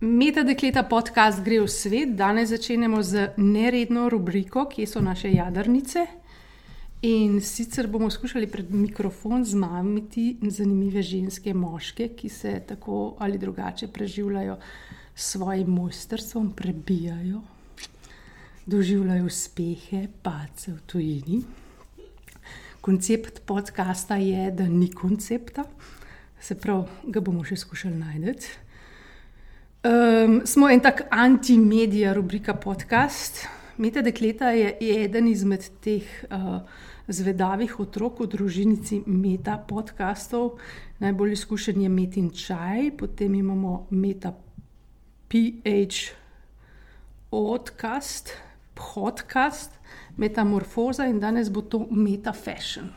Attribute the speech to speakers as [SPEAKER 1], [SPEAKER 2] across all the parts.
[SPEAKER 1] Meta dekleta podcast gre v svet. Danes začenjamo z neredno rubriko, kje so naše jadrnice. In sicer bomo skušali pred mikrofon zmamiti zanimive ženske moške, ki se tako ali drugače preživljajo s svojim mojstrstvom, prebijajo, doživljajo uspehe, pace v tujini. Koncept podcasta je, da ni koncepta, se pravi, ga bomo še skušali najti. Um, smo en tak anti-medija, rubrika podcast. Meta dekleta je, je eden izmed teh uh, zvedavih otrok v družinici Meta podcastov. Najbolj izkušen je Metin Čaj, potem imamo Meta PH podcast, podcast, Metamorfoza in danes bo to Meta Fashion.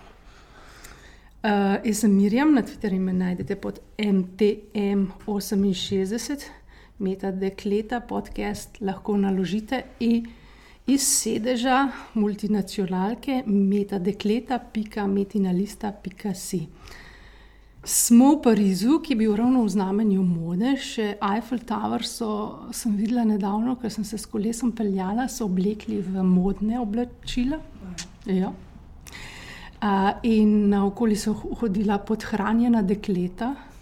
[SPEAKER 1] Uh, jaz sem Mirjam, na Twitterju me najdete pod MTM68. Meta Dekleta podcast lahko naložite iz sedeža multinacionalke metadekleta.metinalista.si. Smo v Parizu, ki je bil ravno v znamenju mode, še Eiffel Tower so, sem videla nedavno, ker sem se s kolesom peljala, so oblekli v modne oblačila. Ja. Uh, in naokoli so hodila podhranjena dekleta,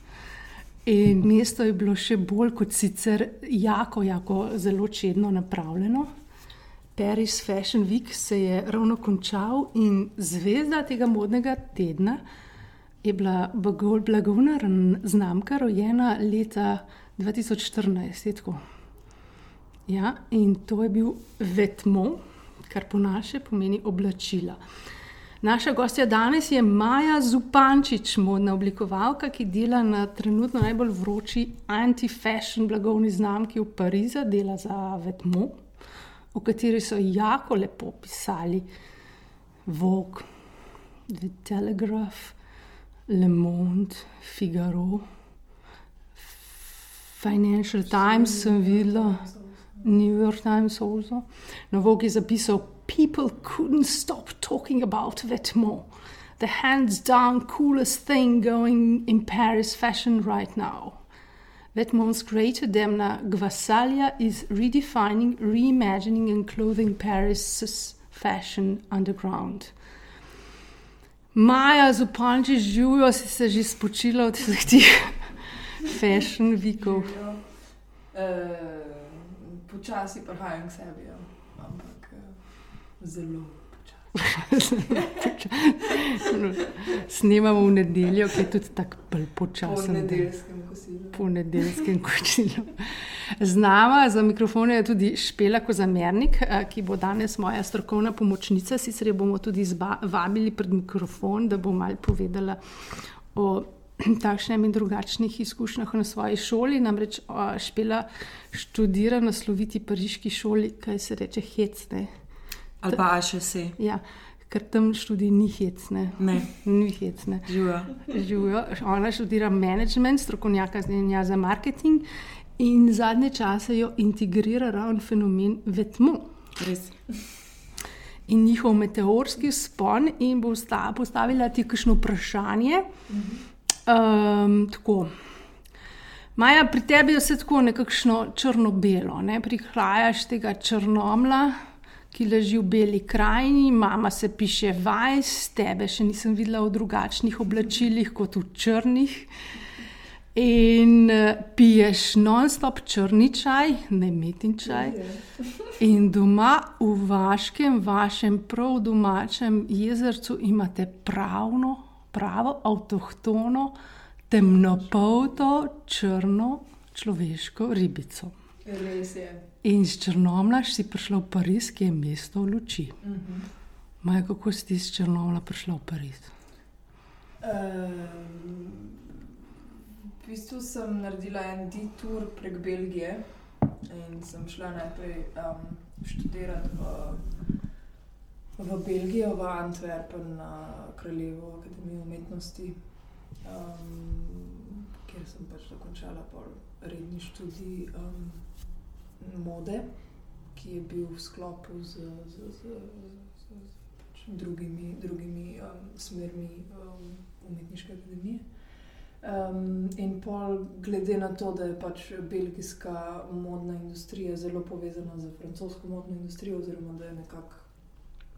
[SPEAKER 1] In mesto je bilo še bolj kot sicer jako, jako zelo čedno napravljeno. Paris Fashion Week se je ravno končal in zvezda tega modnega tedna je bila blagovna znamka, rojena leta 2014. Ja, in to je bil Vetmo, kar po naše pomeni oblačila. Naša gostja danes je Maja Zupančič, modna oblikovalka, ki dela na trenutno najbolj vroči anti-fashion blagovni znamki v Parizu, dela za Vetmo, o kateri so jako lepo pisali Vogue, The Telegraph, Le Monde, Figaro, Financial Times, sem videla, New York Times, also. No, Vogue je zapisal people couldn't stop talking about Vetements, the hands down coolest thing going in Paris fashion right now. Vetements' greater Demna Gvasalia is redefining, reimagining, and clothing Paris' fashion underground. Maja Zupanči živijo, si se že spočila od teh fashion vikov.
[SPEAKER 2] Uh, počasi prihajam k sebi. Zelo.
[SPEAKER 1] Snemamo v nedeljo, ki je tudi tako počasno.
[SPEAKER 2] Po nedeljskem kosilu.
[SPEAKER 1] Po nedeljskem kosilu. Z nama za mikrofone je tudi Špela Kozamernik, eh, ki bo danes moja strokovna pomočnica. Sicer jo bomo tudi vabili pred mikrofon, da bo mal povedala o takšnih in drugačnih izkušnjah na svoji šoli. Namreč Špela študira na sloviti pariški šoli, kaj se reče hecne.
[SPEAKER 2] Ali pa še se.
[SPEAKER 1] Ja, ker tam študi ni hecne.
[SPEAKER 2] Ne.
[SPEAKER 1] Ni hecne.
[SPEAKER 2] Živijo.
[SPEAKER 1] Ona študira management, strokovnjaka za marketing in zadnje čase jo integrira ravno fenomen vetmo.
[SPEAKER 2] Res.
[SPEAKER 1] In njihov meteorski spon, in bo postavila ti kakšno vprašanje. Um, tako. Maja, pri tebi je vse tako nekakšno črno-belo, ne? prihajaš tega črnomla, ki leži v beli krajini, mama se piše vajs, tebe še nisem videla v drugačnih oblačilih kot v črnih. In uh, piješ non-stop črni čaj, ne metin čaj. In doma v vaškem, vašem prav domačem jezercu imate pravno, pravo, avtohtono, temnopolto, črno človeško ribico.
[SPEAKER 2] Res je.
[SPEAKER 1] In iz Črnomla si prišla v Pariz, ki je mesto luči. Uh
[SPEAKER 2] mhm. -huh.
[SPEAKER 1] Maj, kako si iz Črnomla prišla v Pariz?
[SPEAKER 2] Um, v bistvu sem naredila en detour prek Belgije in sem šla najprej um, študirati v, v Belgijo, v Antwerpen, na Kraljevo akademijo umetnosti, um, kjer sem pač dokončala redni študij. Um, mode, ki je bil v sklopu z, z, z, z, z pač drugimi, drugimi um, smermi um, umetniške akademije. Um, in pol, glede na to, da je pač belgijska modna industrija zelo povezana z francosko modno industrijo, oziroma da je nekako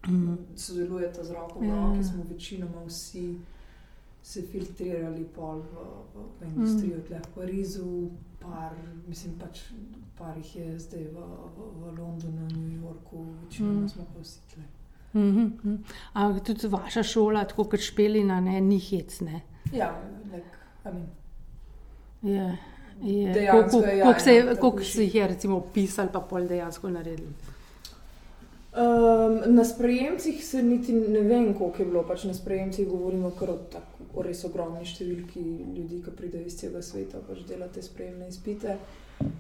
[SPEAKER 1] Mm.
[SPEAKER 2] sodelujeta z roko v
[SPEAKER 1] Ja,
[SPEAKER 2] roki,
[SPEAKER 1] ja.
[SPEAKER 2] smo večinoma vsi se filtrirali pol v, v, v industrijo, mm. v Parizu, par, mislim pač. Par jih je zdaj v, v, v Londonu, New Yorku, večinoma
[SPEAKER 1] Mm.
[SPEAKER 2] mm. smo pa vsi tle.
[SPEAKER 1] Mhm, mhm. Ampak tudi vaša šola, tako kot špelina, ne, ni hecne.
[SPEAKER 2] Ja, I mean,
[SPEAKER 1] Je, je.
[SPEAKER 2] Dejansko
[SPEAKER 1] Koliko
[SPEAKER 2] ja,
[SPEAKER 1] koliko se
[SPEAKER 2] ja,
[SPEAKER 1] koliko si jih je recimo opisali, pa pol dejansko naredili?
[SPEAKER 2] Um, na sprejemcih se niti ne vem, koliko je bilo. Pač na sprejemcih govorimo kar o, tako, o res ogromni številki ljudi, ki pridejo iz celega sveta, pač delate sprejemne izpite.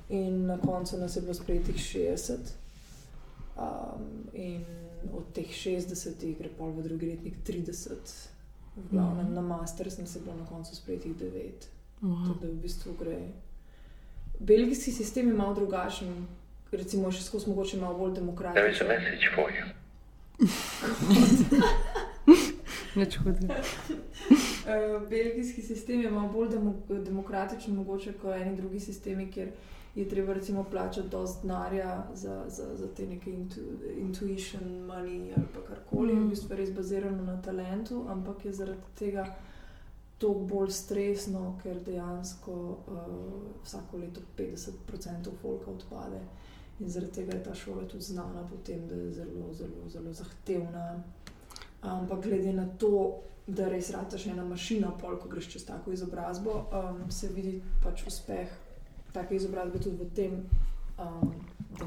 [SPEAKER 2] In na koncu nas je bilo sprejetih 60. Um, in od teh 60 gre pol v drugi letnik 30. V glavnem
[SPEAKER 1] Mhm.
[SPEAKER 2] na master sem se bilo na koncu sprejetih 9.
[SPEAKER 1] Wow.
[SPEAKER 2] Tako da v bistvu gre. Belgijski sistem je malo drugačen, recimo še skozi mogoče malo bolj
[SPEAKER 3] There is a
[SPEAKER 2] demokratičen.
[SPEAKER 1] Nič hudega.
[SPEAKER 2] Uh, belgijski sistem je malo bolj demo demokratičen, mogoče kot eni drugi sistemi, kjer je treba recimo plačati dosti denarja za, za, za te neke intu, intuition, money ali karkoli, mm. V bistvu je res bazirano na talentu, ampak je zaradi tega toliko bolj stresno, ker dejansko uh, vsako leto 50% folka odpade. In zaradi tega je ta šola tudi znana po tem, da je zelo, zelo, zelo zahtevna. Ampak glede na to, da res rataš ena mašina, pol, ko greš čez tako izobrazbo, um, se vidi pač uspeh take izobrazbe tudi v tem. Um,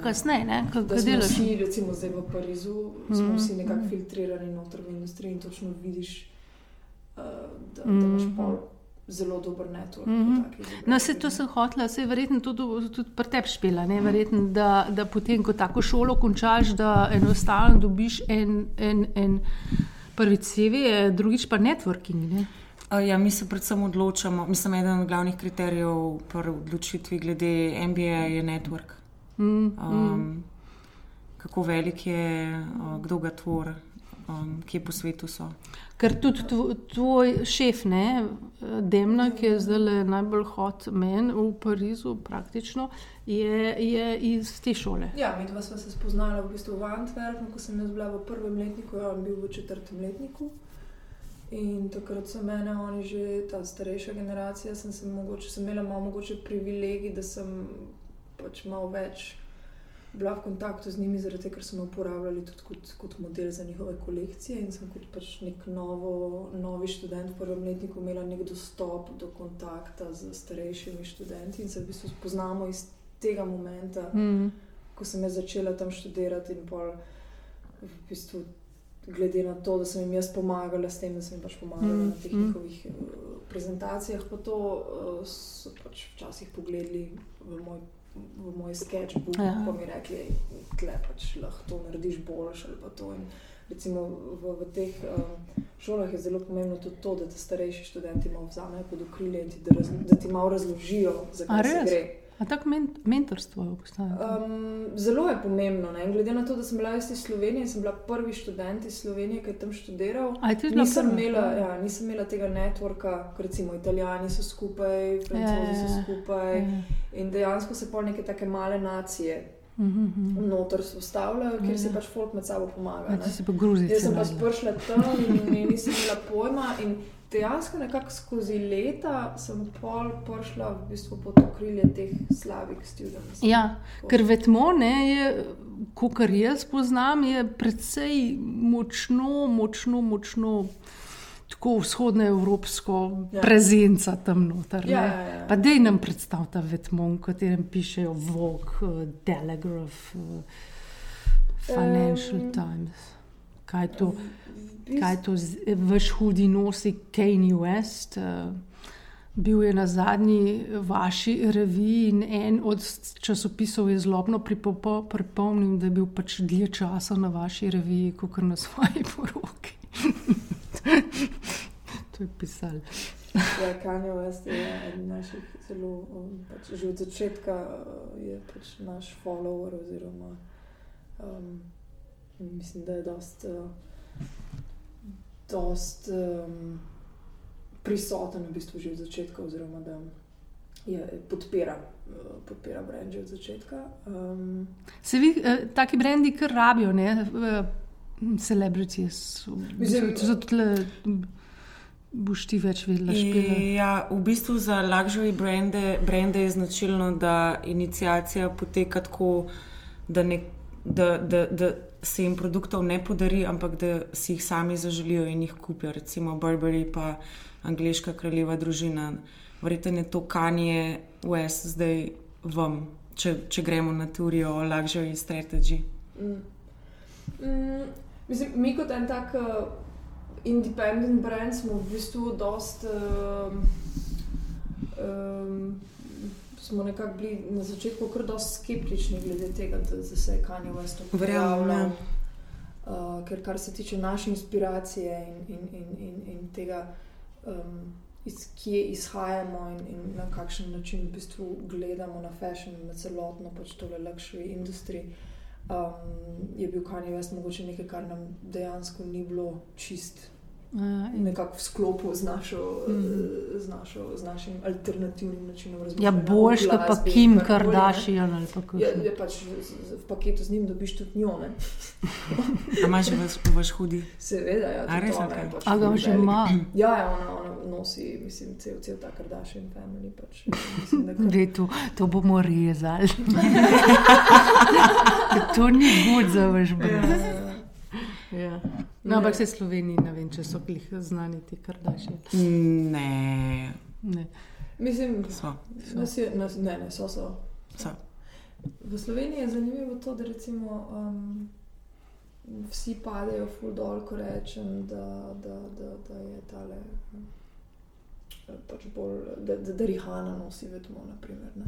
[SPEAKER 1] Kasneje, ne, kako delaš.
[SPEAKER 2] vsi, recimo zdaj v Parizu, smo
[SPEAKER 1] Mhm,
[SPEAKER 2] vsi nekako filtrirani noter v industriji in točno vidiš, uh, da, da
[SPEAKER 1] Mhm.
[SPEAKER 2] imaš pol zelo dober network.
[SPEAKER 1] Mhm.
[SPEAKER 2] po taki izobrazbi,
[SPEAKER 1] No, se to sem hotela, se je verjetno tudi, tudi pri tebi špela, ne? verjetno, da, da potem, ko tako šolo končaš, da enostavno dobiš en, en, en prvi CV, drugič pa networking. Ne?
[SPEAKER 4] Ja, mi se predvsem odločamo, mislim, eden od glavnih kriterijev pri odločitvi glede MBA je network.
[SPEAKER 1] Mm,
[SPEAKER 4] Um, kako velik je, kdo ga tvori, um, kje po svetu so.
[SPEAKER 1] Ker tudi tvo- tvoj šef, ne, Demna, ki je zdaj najbolj hot men v Parizu, praktično, je, je iz te šole.
[SPEAKER 2] Ja, mi dva sva se spoznala v, bistvu v Antwerpu, ko sem jaz bila v prvem letniku, ja, on bil v četrtem letniku. In takrat so mene, oni že ta starejša generacija, sem, se mogoče, sem imela malo mogoče privilegij, da sem pač malo več bila v kontaktu z njimi, zaradi tega, ker so me uporabljali tudi kot, kot model za njihove kolekcije. In sem kot pač nek novo, novi študent v prvem letniku imela nek dostop do kontakta z starejšimi študenti in se v bistvu spoznamo iz tega momenta
[SPEAKER 1] Mm.
[SPEAKER 2] ko sem jaz začela tam študirati, in pol, v bistvu, glede na to, da sem jim jaz pomagala s tem, da sem jim pač pomagala
[SPEAKER 1] mm,
[SPEAKER 2] na teh
[SPEAKER 1] mm.
[SPEAKER 2] njihovih uh, prezentacijah, pa to uh, so pač včasih pogledali v moj. V moj sketchbook,
[SPEAKER 1] Ja.
[SPEAKER 2] pa mi rekli, da pač lahko to narediš boljš ali pa to. In recimo v, v teh um, šolah je zelo pomembno tudi to, da te starejši študenti malo vzamejo pod okrilje in ti, da, raz, da ti malo razložijo, zakaj se gre.
[SPEAKER 1] A tako men, mentorstvo obstaja?
[SPEAKER 2] Um, zelo je pomembno. Ne? Glede na to, da sem bila jaz iz Slovenije, sem bila prvi študent iz Slovenije, ki je tam študiral.
[SPEAKER 1] A je
[SPEAKER 2] Nisem
[SPEAKER 1] prva?
[SPEAKER 2] imela, ja, nisem imela tega networka, kot recimo Italijani so skupaj, Francozi
[SPEAKER 1] Ja, ja,
[SPEAKER 2] so
[SPEAKER 1] ja.
[SPEAKER 2] skupaj.
[SPEAKER 1] Ja.
[SPEAKER 2] In dejansko se pol neke take male nacije
[SPEAKER 1] Mhm, mhm.
[SPEAKER 2] noter ustavljajo, kjer si
[SPEAKER 1] Ja.
[SPEAKER 2] pač folk med sabo pomaga.
[SPEAKER 1] A
[SPEAKER 2] ne.
[SPEAKER 1] ti si pa gruzica.
[SPEAKER 2] Jaz sem pač prišla tam in, in nisem imela pojma. In dejansko nekako skozi leta sem pol prišla v bistvu pod okrilje teh slabih študentov.
[SPEAKER 1] Ja, ker vetmo, ne, je, kar jaz poznam, je precej močno, močno, močno. Tako vzhodnoevropsko
[SPEAKER 2] Ja.
[SPEAKER 1] ja. prezenca tam noter. ne.
[SPEAKER 2] Ja, ja, ja.
[SPEAKER 1] Pa dej nam predstavlja vetmo, v katerem pišejo Vogue, eh, Telegraph, eh, Financial
[SPEAKER 2] Em,
[SPEAKER 1] Times. Kaj je to? Kaj to z- vaš hudi nosi Kanye West. eh, Bil je na zadnji vaši reviji in en od časopisov je zlobno pripomnil, da je bil pač dlje časa na vaši reviji, kot na svoji poroki. to je pisal.
[SPEAKER 2] Ja, Kanye West je eden naših zelo, um, pač že od začetka uh, je pač naš follower, oziroma um, mislim, da je dost, uh, dost um, prisoten v bistvu že od začetka, oziroma da je, podpira, uh, podpira brend že od začetka. Um,
[SPEAKER 1] Se vi, eh, taki brendi, kar rabijo, ne, celebrities,
[SPEAKER 2] Mislim,
[SPEAKER 1] zato tle boš ti več vedela špila.
[SPEAKER 4] Ja, v bistvu za luxury brende, brende je značilno, da inicijacija poteka tako, da, ne, da, da, da se jim produktov ne podari, ampak da si jih sami zaželijo in jih kupijo. Recimo Burberry, pa angliška kraljeva družina. Verjetno je to Kanye West zdaj vam, če, če gremo na teorijo o luxury strategy.
[SPEAKER 2] Mm. Mm, mislim, mi kot en tak uh, independent brand smo v bistvu dost. Um, um, smo nekako bili na začetku kar dosti skeptični glede tega, da, da se je Kanye West pojavljal.
[SPEAKER 4] ja.
[SPEAKER 2] Uh, ker kar se tiče naše inspiracije in, in, in, in, in tega, um, iz kje izhajamo in, in na kakšen način v bistvu gledamo na fashion, na celotno pač tole luxury industrijo, um, je bil Kanye West mogoče nekaj, kar nam dejansko ni bilo čist
[SPEAKER 1] in,
[SPEAKER 2] nekako v sklopu z, našo, mm. z, našo, z našim alternativnim načinom
[SPEAKER 1] ja,
[SPEAKER 2] razmišljanja. o
[SPEAKER 1] boljš, kot pa Kim. Kardashian ali pa kako.
[SPEAKER 2] Je, je pač z, v paketu z njim dobiš tudi njo,
[SPEAKER 4] imaš vaš, vaš hudi?
[SPEAKER 2] Seveda, ja,
[SPEAKER 4] A res,
[SPEAKER 2] je pač
[SPEAKER 1] A ga že ima?
[SPEAKER 2] Ja, ja ona, ona nosi, mislim, cel, cel ta Kardashian family. Pač, mislim, da kar-
[SPEAKER 1] Ve, to, to bomo rezali. to ni gud za vaš brend. Ja. No, ampak se Sloveniji ne vem, če so klih znani ti Kardashian.
[SPEAKER 4] Ne,
[SPEAKER 1] Ne.
[SPEAKER 2] Mislim,
[SPEAKER 4] so.
[SPEAKER 2] nas je, nas, ne, ne, so, so.
[SPEAKER 4] so.
[SPEAKER 2] V Sloveniji je zanimivo to, da recimo, um, vsi padejo ful dol, ko rečem, da, da, da, da je tale. um, Pač bolj, da, da, da Rihana nosi vedno, naprimer. Ne?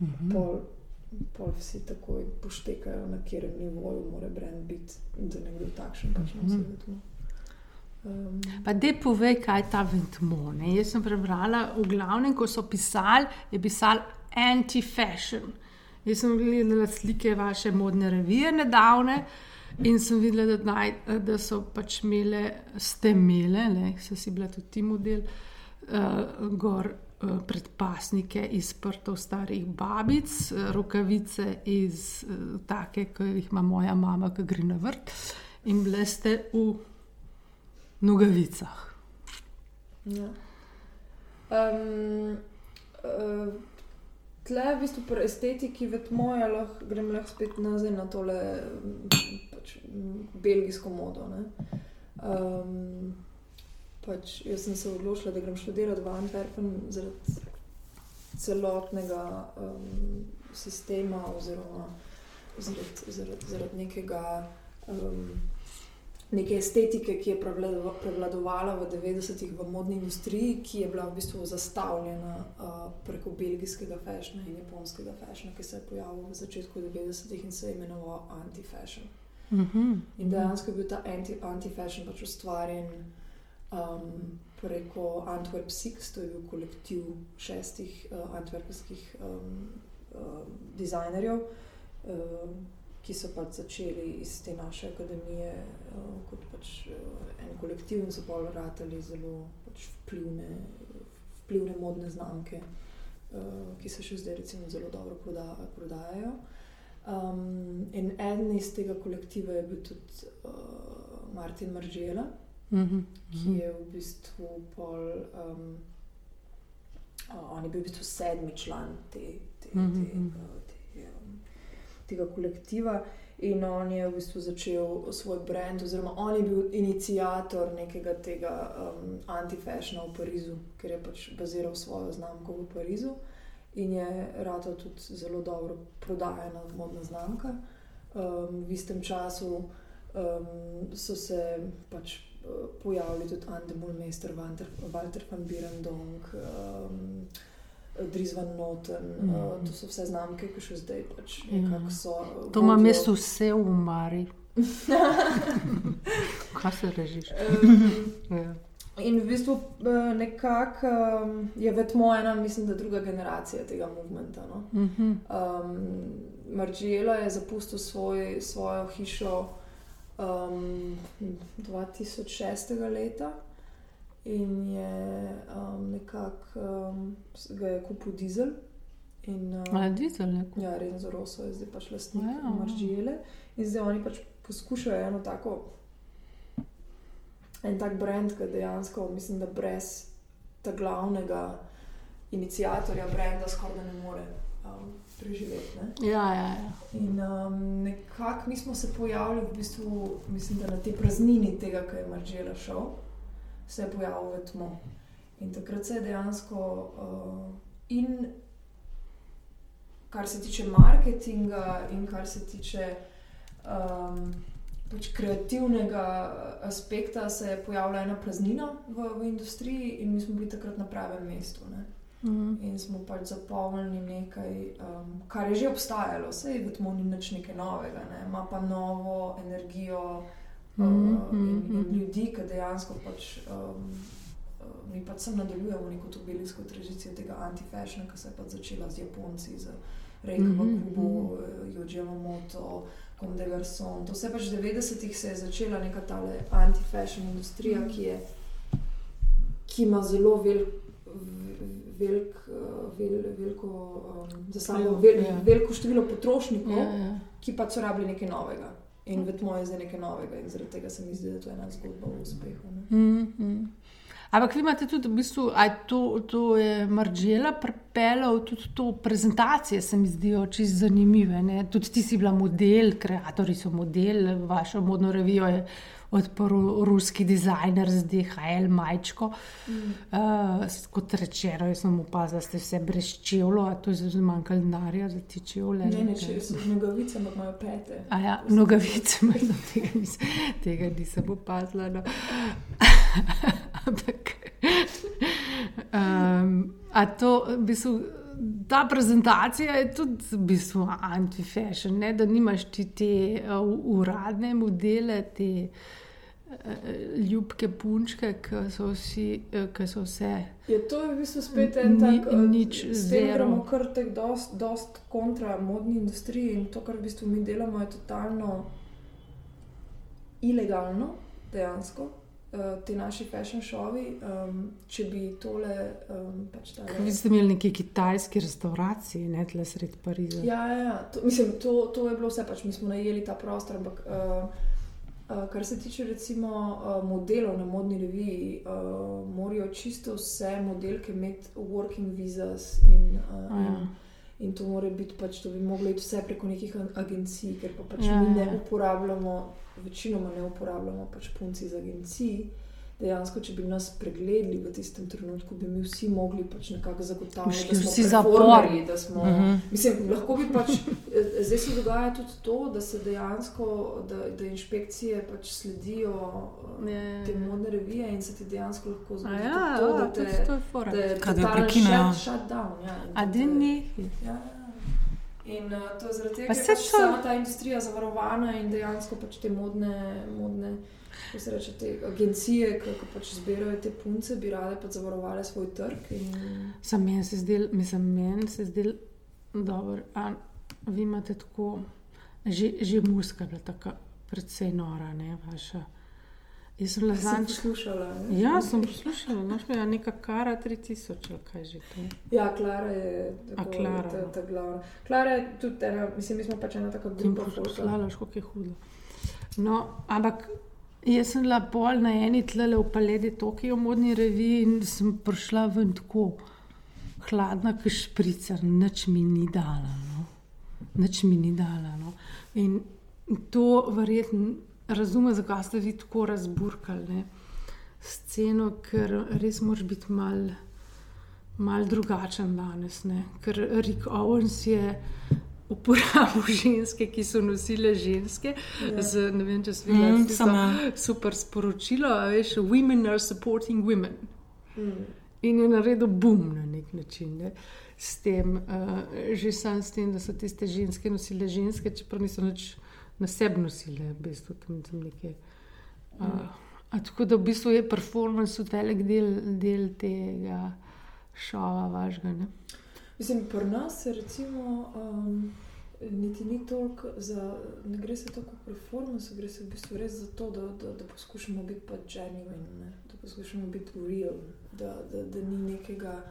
[SPEAKER 1] Mhm.
[SPEAKER 2] Pol, pol vsi takoj poštekajo, na katerem nivoju mora brend biti, da nekdo takšen pač nosi
[SPEAKER 1] Mhm.
[SPEAKER 2] vedno. Um,
[SPEAKER 1] Pa da povej, kaj je ta Ventmo. Ne? Jaz sem prebrala, v glavnem, ko so pisali, je pisal anti-fashion. Jaz sem gledala slike vaše modne revije nedavne in sem videla, da, naj, da so pač imele, ste imele, ne, so si bila tudi ti model, uh, gor predpasnike iz prtov starih babic, uh, rokavice iz uh, take, ki jih ima moja mama, ki gre na vrt. In bile ste v nogavicah.
[SPEAKER 2] Ja. Um, uh, tle, v bistvu, pri estetiki, vedno je lahko, grem lahko spet nazaj na tole m, pač, m, belgijsko modo. Um, pač, jaz sem se odločila, da grem študirati v Antwerpen zaradi celotnega um, sistema, oziroma zaradi, zaradi, zaradi nekega. Um, neke estetike, ki je prevlado- prevladovala v 90-ih v modni industriji, ki je bila v bistvu zastavljena uh, preko belgijskega fashiona in japonskega fashiona, ki se je pojavil v začetku 90-ih in se je imenoval anti-fashion.
[SPEAKER 1] Mhm.
[SPEAKER 2] In dejansko je bil ta anti- anti-fashion pač ustvarjen um, preko Antwerp Six, to je bil kolektiv šestih uh, antwerpskih um, uh, dizajnerjev, uh, ki so pač začeli iz te naše akademije uh, kot pač uh, en kolektiv in so pa vrtali zelo pač vplivne, vplivne modne znamke, uh, ki se še zdaj recimo zelo dobro proda, prodajajo. Um, in eden iz tega kolektiva je bil tudi uh, Martin Maržela,
[SPEAKER 1] Mhm.
[SPEAKER 2] ki je v bistvu pol. Um, uh, on je bil v bistvu sedmi član te, te, te,
[SPEAKER 1] Mhm.
[SPEAKER 2] uh, te, um, tega kolektiva. In on je v bistvu začel svoj brand, oziroma on je bil inicijator nekega tega um, anti-fashiona v Parizu, ker je pač baziral svojo znamko v Parizu in je rado tudi zelo dobro prodajena modna znamka. Um, v istem času um, so se pač uh, pojavili tudi Andemul Meister, Walter, Walter van Birendong, um, Dries van Noten. Mm. Uh, to so vse znamke, ki še zdaj pač
[SPEAKER 1] Ja.
[SPEAKER 2] nekako so.
[SPEAKER 1] To imam jaz vse v Mari. Kaj se režiš?
[SPEAKER 2] Um,
[SPEAKER 1] Ja.
[SPEAKER 2] In v bistvu eh, nekako um, je vedno ena, mislim, da druga generacija tega movementa. No?
[SPEAKER 1] Mhm.
[SPEAKER 2] Um, Margiela je zapustil svoj, svojo hišo um, 2006. leta in je um, nekako um, ga je kupil dizel. In, um,
[SPEAKER 1] Ali dizel je?
[SPEAKER 2] ja, Renzo Rosso je zdaj pač lastnik
[SPEAKER 1] Ja.
[SPEAKER 2] Maržijele. In zdaj oni pač poskušajo eno tako, en tak brand, ki dejansko, mislim, da brez tega glavnega inicijatorja brenda skoraj ne more um, preživeti. Ne?
[SPEAKER 1] Ja, ja, ja.
[SPEAKER 2] In um, nekako mi smo se pojavili, v bistvu, mislim, da na tej praznini tega, ki je Maržela šel, se je pojavil v tmo. In takrat se je dejansko, uh, in kar se tiče marketinga, in kar se tiče um, pač kreativnega aspekta, se je pojavila ena praznina v, v industriji, in mi smo bili takrat na pravem mestu. Ne?
[SPEAKER 1] Mhm.
[SPEAKER 2] In smo pač zapolnili nekaj, um, kar je že obstajalo, vse je v tmo ni nič novega, ne? ima pa novo energijo uh,
[SPEAKER 1] Mhm,
[SPEAKER 2] in, in
[SPEAKER 1] mhm.
[SPEAKER 2] ljudi, ki dejansko pač. Um, uh, Mi pač sem nadaljujemo neko to belgijsko tradicijo tega anti-fashion, ki se je pač začela z Japonci, z Reiko
[SPEAKER 1] Mhm,
[SPEAKER 2] Bakubo, Jojo Moto, Comme des Garçons. To se je pač v 90-ih se je začela neka ta anti-fashion industrija,
[SPEAKER 1] Mhm.
[SPEAKER 2] ki, je, ki ima zelo velik. Velik, uh, vel, veliko, um, za
[SPEAKER 1] Vpliv,
[SPEAKER 2] vel,
[SPEAKER 1] ja.
[SPEAKER 2] veliko število potrošnikov,
[SPEAKER 1] Ja, ja.
[SPEAKER 2] ki pač so rabili nekaj novega. In v tmo je zdaj nekaj novega, in zaradi tega se mi zdi, da to je ena zgodba o uspehu. Ne?
[SPEAKER 1] Mm, mm. Ampak vi imate tudi, v bistvu, a je to, to je Maržela pripeljal, tudi to prezentacije se mi zdijo čisto zanimive. Ne? Tudi ti si bila model, kreatori so model, vašo modno revijo je odprl ruski dizajner z DHL majčko. Mm. Uh, kot rečeno, jaz sem opazila, da ste vse brez čevlja, a to je zelo manjkalo denarja za ti čevlje.
[SPEAKER 2] Ne, ne, če so nogavice, ampak imajo pete.
[SPEAKER 1] A ja, nogavice, no, tega, tega nisem opazila. No. Ampak, um, a to, v bistvu, ta prezentacija je tudi v bistvu anti-fashion, ne? da nimaš ti te uh, uradne modele, te uh, ljubke punčke, ki so, vsi, uh, ki so vse.
[SPEAKER 2] Je to v bistvu spet en
[SPEAKER 1] Ni-
[SPEAKER 2] tak, eh,
[SPEAKER 1] nič zero.
[SPEAKER 2] gremo kar tek dost, dost kontra modni industriji in to, kar v bistvu mi delamo, je totalno ilegalno, dejansko. Eh, Ti naši fashion šovi, um, če bi tole um, pač tale,
[SPEAKER 1] Vi ste imeli neki kitajski restauraciji, ne tle sred Pariza.
[SPEAKER 2] Ja, ja, ja. To, mislim, to, to je bilo vse, pač mi smo najeli ta prostor. Ampak, uh, uh, kar se tiče recimo uh, modelov na modni reviji, uh, morajo čisto vse modelke imeti working visas in, uh,
[SPEAKER 1] A ja.
[SPEAKER 2] in, to mora biti pač, to bi moglo iti vse preko nekih agencij, ker pa pač
[SPEAKER 1] Ja,
[SPEAKER 2] mi ne
[SPEAKER 1] ja.
[SPEAKER 2] uporabljamo, večinoma ne uporabljamo pač punci iz agencij. Dejansko, če bi nas pregledali v tistem trenutku, bi mi vsi mogli pač nekako zagotavljati, da smo
[SPEAKER 1] vsi
[SPEAKER 2] da smo
[SPEAKER 1] Mhm.
[SPEAKER 2] Mislim, lahko bi pač, eh, zdaj se dogaja tudi to, da se dejansko, da, da inšpekcije pač sledijo
[SPEAKER 1] Ja, ja,
[SPEAKER 2] yeah.
[SPEAKER 1] ja.
[SPEAKER 2] te modne revije in se ti dejansko lahko zgodi
[SPEAKER 1] ja,
[SPEAKER 2] to,
[SPEAKER 1] ja,
[SPEAKER 2] da, te,
[SPEAKER 1] to je fora.
[SPEAKER 2] da je
[SPEAKER 4] Kaj, da jo
[SPEAKER 2] totalen
[SPEAKER 4] prekinejo.
[SPEAKER 2] shut, shut down. Ja, in
[SPEAKER 1] A
[SPEAKER 2] tudi-
[SPEAKER 1] da ne?
[SPEAKER 2] Ja, ja. In uh, to je zaradi tega, ker je pač
[SPEAKER 1] to-
[SPEAKER 2] sama ta industrija zavarovana in dejansko pač te modne, modne reče, te agencije, ki pač zbirajo te punce, bi rade pač zavarovale svoj trg. In,
[SPEAKER 1] Sam meni se zdel, mislim, meni se zdel dobro. A vi imate tako, že, že muska je bila tako precej nora, ne vaša. Jaz sem bila zadnjič.
[SPEAKER 2] poslušala. ne?
[SPEAKER 1] Ja, sem poslušala, znaš, mi je neka kara 3000, ali kaj že to. je.
[SPEAKER 2] Ja, Klara je
[SPEAKER 1] A
[SPEAKER 2] tako,
[SPEAKER 1] Klara,
[SPEAKER 2] ta,
[SPEAKER 1] no.
[SPEAKER 2] ta glavna. Klara je tudi ena, mislim, mi smo pač ena taka grupa
[SPEAKER 1] poslala, kako je hudo. No, ampak jaz sem bila pol na eni tlele v Paledi Tokio modni reviji in sem prišla ven tako hladna, kot špricer, nič mi ni dala. No. Nič mi ni dala. No. In to verjetno razume, zakaj ste vi tako razburkali ne. sceno, ker res moraš biti mal. Mal drugačen danes, ne? ker Rick Owens je uporabil ženske, ki so nosile ženske. Ja. Z, ne vem, če si videl,
[SPEAKER 4] Mm,
[SPEAKER 1] mm,
[SPEAKER 4] sem, ja.
[SPEAKER 1] super sporočilo, a veš, women are supporting women.
[SPEAKER 2] Mm.
[SPEAKER 1] In je naredil bum na nek način. Ne? S tem, uh, že sam s tem, da so tiste ženske nosile ženske, čeprav niso nič na sebi nosile, v bistvu tam, tam nekaj. Uh, a tako da v bistvu je performance tudi velik del, del tega šova vašega. Ne?
[SPEAKER 2] Mislim, pri nas se recimo um, niti ni toliko za, ne gre se toliko v performance, gre se v bistvu res za to, da, da, da poskušamo biti pač genuine, ne? da poskušamo biti real, da, da, da ni nekega,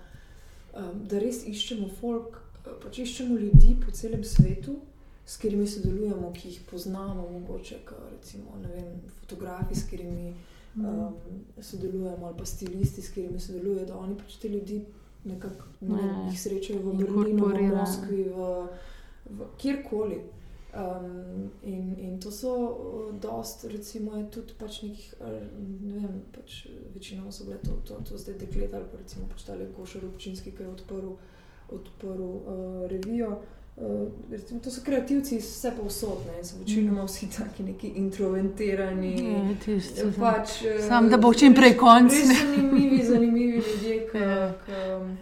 [SPEAKER 2] um, da res iščemo folk, pač iščemo ljudi po celem svetu, s katerimi sodelujemo, ki jih poznamo, mogoče, recimo, ne vem, fotografi, s katerimi um, sodelujemo, ali pa stilisti, s katerimi sodelujejo, da oni pač te ljudi nekako ne
[SPEAKER 1] Ja.
[SPEAKER 2] jih srečajo v Berlinu, v. Moskvi, v, v kjerkoli. Um, in, in to so dost, recimo, tudi pač nekih, ne vem, pač večinoma so bile to, to, to zdaj dekleta ali pa recimo pač tale Gošar občinski, ki je odprl, odprl uh, revijo. Uh, recimo, to so kreativci iz vse povsod, ne, so večinoma vsi taki neki introvertirani.
[SPEAKER 1] Ja, tisti,
[SPEAKER 2] Pač, eh,
[SPEAKER 1] Samo da bo čim prej konc,
[SPEAKER 2] Res
[SPEAKER 1] ne.
[SPEAKER 2] zanimivi, zanimivi ljudje, ki
[SPEAKER 1] Ja.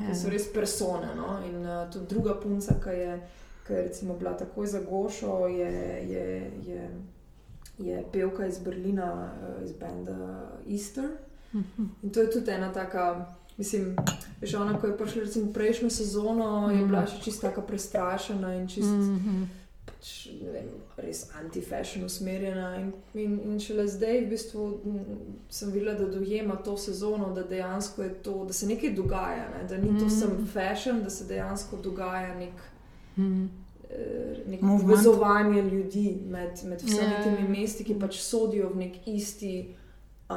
[SPEAKER 2] ja. so res persone. No? In uh, tudi druga punca, ki je, ki je recimo bila takoj za Gošo, je, je, je, je pevka iz Berlina, uh, iz benda Easter.
[SPEAKER 1] Mhm.
[SPEAKER 2] In to je tudi ena taka. Mislim, veš, ona, ko je prišla recimo prejšnjo sezono, je
[SPEAKER 1] Mhm.
[SPEAKER 2] bila še čisto tako prestrašena in čisto
[SPEAKER 1] Mhm.
[SPEAKER 2] pač, ne vem, res anti-fashion usmerjena. In, in, in šele zdaj v bistvu, sem videla, da dojema to sezono, da dejansko je to, da se nekaj dogaja, ne? da ni to
[SPEAKER 1] Mm.
[SPEAKER 2] samo fashion, da se dejansko dogaja nek. Eh, Neko
[SPEAKER 4] Movement.
[SPEAKER 2] povezovanje ljudi med, med vsemi
[SPEAKER 1] Ja.
[SPEAKER 2] temi mesti, ki pač sodijo v nek isti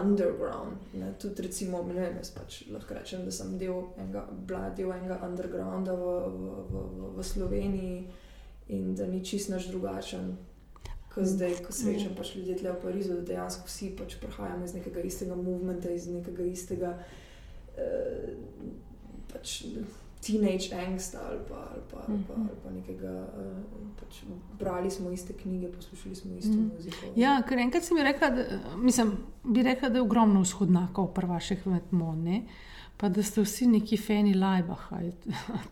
[SPEAKER 2] underground. Ne? Tudi, recimo, ne vem, jaz pač lahko rečem, da sem del enega, bila del enega undergrounda v, v, v, v, v Sloveniji in da ni čist naš drugačen. Ko zdaj, ko srečam pač ljudi tle v Parizu, da dejansko vsi pač prihajamo iz nekega istega movementa, iz nekega istega eh, pač teenage angsta ali pa, ali pa, ali pa, ali pa nekega. Eh, pač brali smo iste knjige, poslušali smo isto
[SPEAKER 1] Mhm.
[SPEAKER 2] muziko.
[SPEAKER 1] Ja, ker enkrat si mi rekla, da, mislim, bi rekla, da je ogromno vzhodnjakov pri vaših medmone, pa da ste vsi neki fani lajbah, ali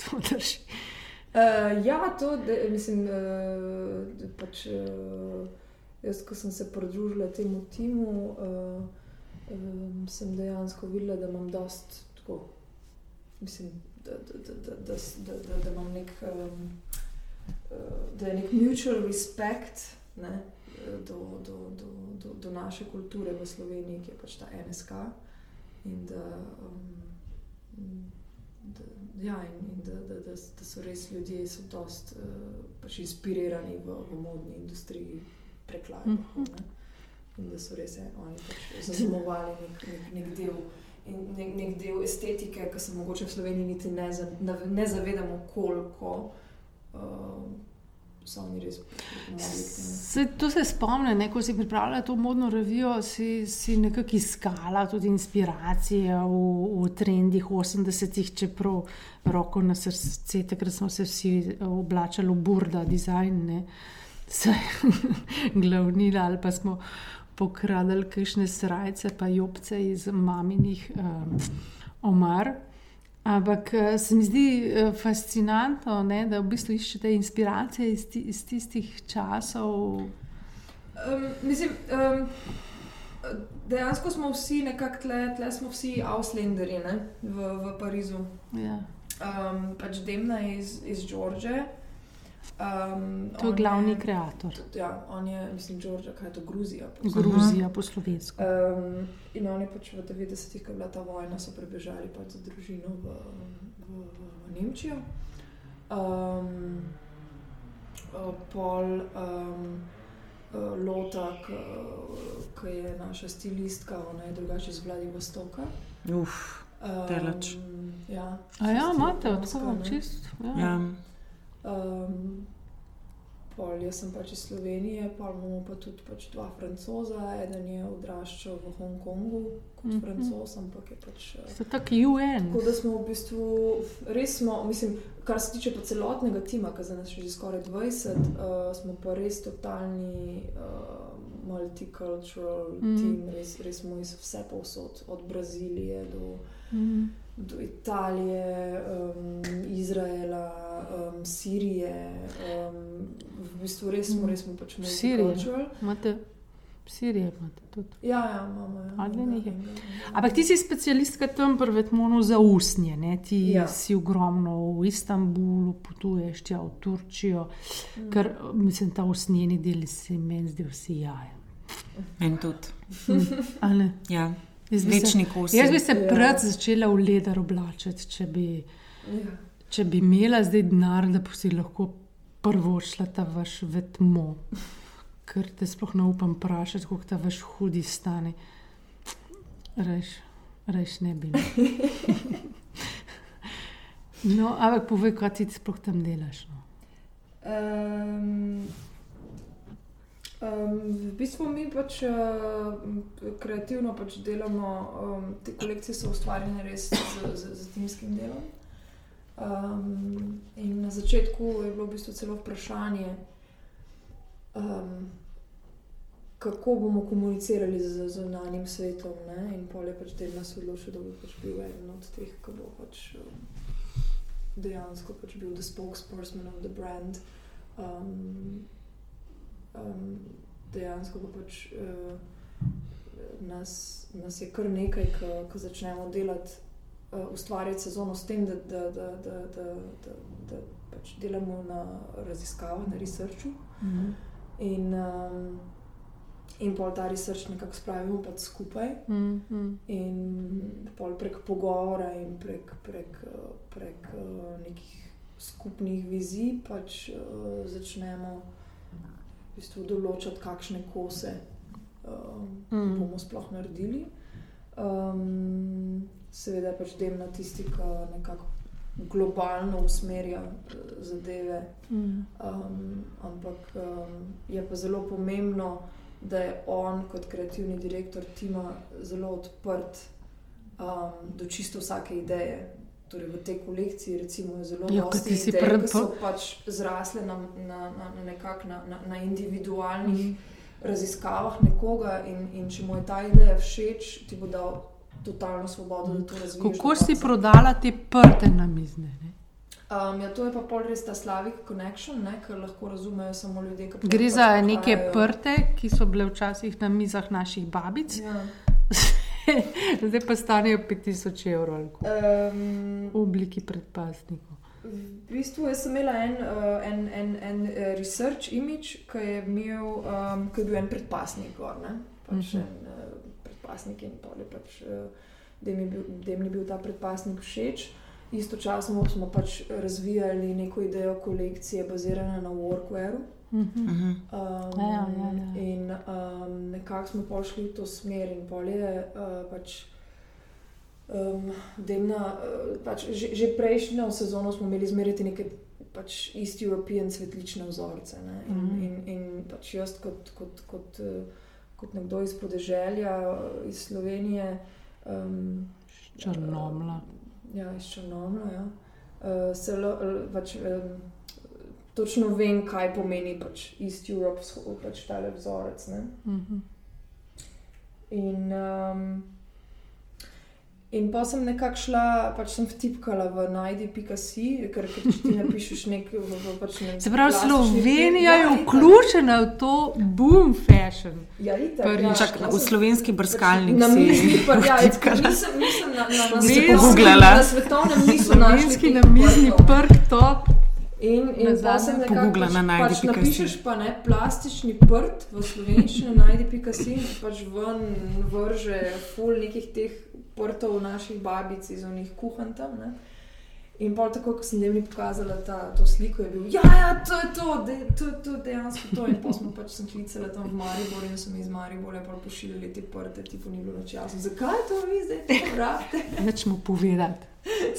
[SPEAKER 1] to drži.
[SPEAKER 2] Uh, ja, to de, mislim, uh, pač, uh, jaz, ko sem se pridružila temu timu, uh, um, sem dejansko videla, da imam dost tako, mislim, da, da, da, da, da, da, da, imam nek, um, uh, da je nek mutual respect ne, do, do, do, do, do naše kulture v Sloveniji, ki je pač ta NSK. In da, um, da, ja, in, in da, da, da, da so res ljudje, so dost uh, pač inspirirani v, v modni industriji preklada.
[SPEAKER 1] Mhm.
[SPEAKER 2] In da so res eh, oni pač zaznamovali nek, nek, nek del. In nek, nek del estetike, ki se mogoče v Sloveniji niti ne, za, ne, zavedamo, koliko uh.
[SPEAKER 1] Se, to se spomnim, ne, ko si pripravljala to modno revijo, si, si nekako iskala tudi inspiracije v, v trendih 80-ih, čeprav roko na srce, takrat smo se vsi oblačili v burda, dizajn, ne, se glavnila ali pa smo pokradali kakšne srajce, pa jopce iz maminih um, omar. Ampak eh, se mi zdi eh, fascinantno, ne, da v bistvu iščete inspiracije iz, ti, iz tistih časov.
[SPEAKER 2] Um, mislim, um, dejansko smo vsi nekako tle, tle smo vsi Ausländeri ne, v, v Parizu.
[SPEAKER 1] Ja.
[SPEAKER 2] Um, pač Demna je iz, iz George. Um,
[SPEAKER 1] To je glavni kreator.
[SPEAKER 2] Ja, on je, mislim, Georgia, kaj je to Gruzija. po
[SPEAKER 1] Gruzija po slovensko.
[SPEAKER 2] Um, in oni pač v 90-ih, ko je bila ta vojna, so prebežali pač za družino v, v, v, v Nemčijo. Um, pol um, Lota, ki je naša stilistka, ona je drugače iz Vladivostoka.
[SPEAKER 4] Uf,
[SPEAKER 2] Um,
[SPEAKER 4] Daleč.
[SPEAKER 2] Ja,
[SPEAKER 1] A ja,
[SPEAKER 2] čisto
[SPEAKER 1] imate
[SPEAKER 2] japonska,
[SPEAKER 1] tako
[SPEAKER 2] ne.
[SPEAKER 1] čist. Ja.
[SPEAKER 4] ja.
[SPEAKER 2] Um, pol jaz sem pač iz Slovenije, pa imamo pa tudi pač dva francoza. Eden je odraščal v Hongkongu kot mm. -hmm. francos, ampak je pač. eh,
[SPEAKER 1] Ste tako UN.
[SPEAKER 2] Tako da smo v bistvu res, smo, mislim, kar se tiče celotnega tima, ki za nas je že skoraj 20, uh, smo pa res totalni uh, multicultural
[SPEAKER 1] Mm.
[SPEAKER 2] mm. tim, res, res smo iz vse povsod, od Brazilije do
[SPEAKER 1] Mhm.
[SPEAKER 2] Do Italije, um, Izraela, um, Sirije. Um, v bistvu res smo, res smo pač multicultural.
[SPEAKER 1] Imate Sirije, imate tudi.
[SPEAKER 2] Ja, ja, imamo. Ja,
[SPEAKER 1] A, ne, njih je.
[SPEAKER 2] enega, enega.
[SPEAKER 1] Ampak ti si specialistka tam pri Vetmonu za usnje, ne? ti ja. Si ogromno v Istanbulu, potuješ tja v Turčijo,
[SPEAKER 2] Mm.
[SPEAKER 1] ker mislim, ta usnjeni del se meni zdi vsi jaje.
[SPEAKER 4] En tudi.
[SPEAKER 1] Ne?
[SPEAKER 4] Ja. Večni kosi.
[SPEAKER 1] Jaz bi se
[SPEAKER 2] Ja.
[SPEAKER 1] pred začela v leder oblačiti, če bi,
[SPEAKER 2] Ja.
[SPEAKER 1] če bi imela zdaj denar, da bi si lahko prvo šla ta vaš vetmo. Ker te sploh ne upam vprašati, koliko ta vaš hudi stane. Reš, reš ne bi. No. No, ampak povej, kaj ti sploh tam delaš. No.
[SPEAKER 2] Um, um, v bistvu mi pač uh, kreativno pač delamo, um, te kolekcije so ustvarjene res z, z, z timskim delom. Um, in na začetku je bilo v bistvu celo vprašanje, um, kako bomo komunicirali z zunanjim svetom. Ne? In pol je pač del nas odločil, da bo pač bil eden od teh, ki bo pač. Um, dejansko pač bil the spokesperson of the brand. Um, um, dejansko pa pač uh, nas, nas je kar nekaj, ko začnemo delati, uh, ustvarjati sezono s tem, da, da, da, da, da, da, da pač delamo na raziskavah, na researchu.
[SPEAKER 1] Mhm.
[SPEAKER 2] In, um, in pol ta research nekako spravimo pač skupaj.
[SPEAKER 1] Mm, mm.
[SPEAKER 2] In pol prek pogovora in prek, prek, prek eh, nekih skupnih vizij pač uh, začnemo v bistvu določati, kakšne kose uh,
[SPEAKER 1] Mm.
[SPEAKER 2] bomo sploh naredili. Um, seveda je pač delna tisti, ki nekako globalno usmerja eh, zadeve.
[SPEAKER 1] Mm.
[SPEAKER 2] Um, ampak um, je pa zelo pomembno, da je on kot kreativni direktor tima zelo odprt um, do čisto vsake ideje. Torej v tej kolekciji recimo, je zelo
[SPEAKER 1] Ja,
[SPEAKER 2] veliko
[SPEAKER 1] si
[SPEAKER 2] idej,
[SPEAKER 1] pred-
[SPEAKER 2] ki so pač zrasle na, na, na, na, nekak, na, na, na individualnih
[SPEAKER 1] Mhm.
[SPEAKER 2] raziskavah nekoga in, in če mu je ta ideja všeč, ti bo dal totalno svobodo, da to.
[SPEAKER 1] Mhm. Kako si
[SPEAKER 2] konca.
[SPEAKER 1] prodala te prte na mizne? Ne?
[SPEAKER 2] Um, ja, to je pa pol res ta Slavic Connection, ne, kar lahko razumejo samo ljudje,
[SPEAKER 1] Gre
[SPEAKER 2] pač
[SPEAKER 1] za neke prte, ki so bile včasih na mizah naših babic,
[SPEAKER 2] Ja.
[SPEAKER 1] zdaj pa stanejo 5000 evrov
[SPEAKER 2] Um,
[SPEAKER 1] v obliki predpasnikov.
[SPEAKER 2] v bistvu sem imela en, uh, en, en, en uh, research image, ki je, imel, um, ki je bil en predpasnik gor. Ne? Pač
[SPEAKER 1] Mhm.
[SPEAKER 2] en uh, predpasnik in pol je pač, uh, da jim je bil, jim je bil ta predpasnik všeč. Istočasno smo pač razvijali neko idejo kolekcije, bazirane na workwearu.
[SPEAKER 1] Mhm.
[SPEAKER 4] Mhm.
[SPEAKER 2] Um,
[SPEAKER 1] Ja, ja, ja, ja.
[SPEAKER 2] In um, nekako smo pošli v to smer, in pol je uh, pač. Um, delna, uh, pač že, že prejšnjo sezono smo imeli zmeriti neke pač East European cvetlične vzorce. Ne? In,
[SPEAKER 1] Mhm.
[SPEAKER 2] in, in pač jaz, kot, kot, kot, uh, kot nekdo iz podeželja, uh, iz Slovenije. Um,
[SPEAKER 1] Črnomlja.
[SPEAKER 2] Ja, iz Črnomlja. Ja. Uh, se lo, pač, um, točno vem, kaj pomeni pač East Europe, pač ta vzorec. Ne?
[SPEAKER 1] Mhm.
[SPEAKER 2] In, um, in pa sem nekako šla, pač sem vtipkala v najdi.si, ker, ker če ti napišeš nek. V, v, pač nek
[SPEAKER 1] Se pravi, Slovenija je
[SPEAKER 2] ja,
[SPEAKER 1] vključena v to boom fashion.
[SPEAKER 2] Ja, itak, ja,
[SPEAKER 4] Čak,
[SPEAKER 2] jaz
[SPEAKER 4] v
[SPEAKER 2] sem-
[SPEAKER 4] slovenski brskalnik
[SPEAKER 2] Na
[SPEAKER 4] si
[SPEAKER 2] prst, ja,
[SPEAKER 4] vtipkala.
[SPEAKER 2] nisem, nisem na, na, na,
[SPEAKER 1] Si
[SPEAKER 2] svetovnem-
[SPEAKER 4] pogooglala?
[SPEAKER 2] na svetovnem niso našli.
[SPEAKER 1] Slovenski
[SPEAKER 2] teh
[SPEAKER 1] na mizni
[SPEAKER 2] prstov.
[SPEAKER 1] prk top.
[SPEAKER 2] In, in pa nekako
[SPEAKER 4] pogoogla
[SPEAKER 2] pač,
[SPEAKER 4] na najdi
[SPEAKER 2] pač
[SPEAKER 4] pika si.
[SPEAKER 2] napišeš pa ne plastični prt v slovenščini, najdi pika si, pač ven vrže ful nekih teh prtov naših babic iz onih kuhan tam. Ne? In pa tako, ko sem dnevni pokazala ta, to sliko, je bil, ja, ja, to je to, de, to je to, dejansko to. In pa smo pač sem klicala tam v Maribor in so mi iz Maribora pa pošiljali te prte, tipo ni bilo noč jasno. Zakaj to vi zdaj to rabite?
[SPEAKER 1] Neč mu povedati.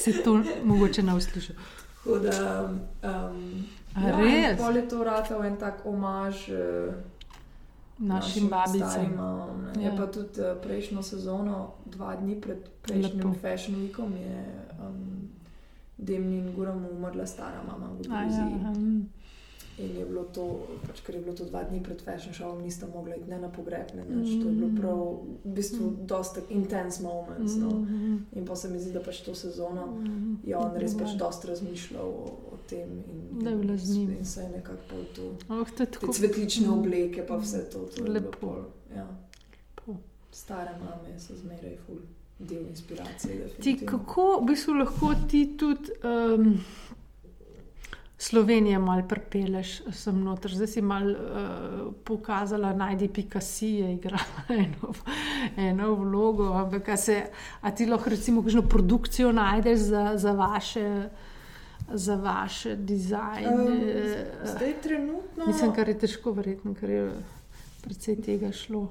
[SPEAKER 1] Se to mogoče ne usliši.
[SPEAKER 2] Tako da, um, ja,
[SPEAKER 1] res?
[SPEAKER 2] pol je to ratal en tak omaž uh,
[SPEAKER 1] Našim babicam. Ja.
[SPEAKER 2] Je pa tudi uh, prejšnjo sezono, dva dni pred prejšnjim
[SPEAKER 1] Lepo.
[SPEAKER 2] Fashion Weekom, je um, Demni in Guram umrla stara mama v
[SPEAKER 1] A
[SPEAKER 2] Gruziji. In je bilo to, pač, ker je bilo to dva dni pred Fashion Showom, nista mogla iti ne na pogreb, ne nič. To je bilo prav, v bistvu, dosta intense moments. No.
[SPEAKER 1] mhm,
[SPEAKER 2] In pa se mi zdi, da pač to sezono
[SPEAKER 1] mhm.
[SPEAKER 2] je on res pač dosta razmišljal o, o tem. In,
[SPEAKER 1] Da je bila z njim.
[SPEAKER 2] In se je nekako pol to.
[SPEAKER 1] Oh, to tako
[SPEAKER 2] cvetlične
[SPEAKER 1] Mm.
[SPEAKER 2] obleke, pa vse to. to bilo
[SPEAKER 1] Lepo.
[SPEAKER 2] Pol, ja.
[SPEAKER 1] lepo.
[SPEAKER 2] Stare mame so zmeraj ful del inspiracije.
[SPEAKER 1] Ti, kako v bistvu lahko ti tudi um, Slovenije malo prepeleš sem noter. Zdaj si malo uh, pokazala, najdi Picasso je igrala eno, eno vlogo. Ampak, a, se, a ti lahko recimo kakšno produkcijo najdeš za, za vaše. Za vaše dizajne.
[SPEAKER 2] Um, zdaj, trenutno.
[SPEAKER 1] Mislim, kar je težko verjetno, ker je predvsej tega šlo.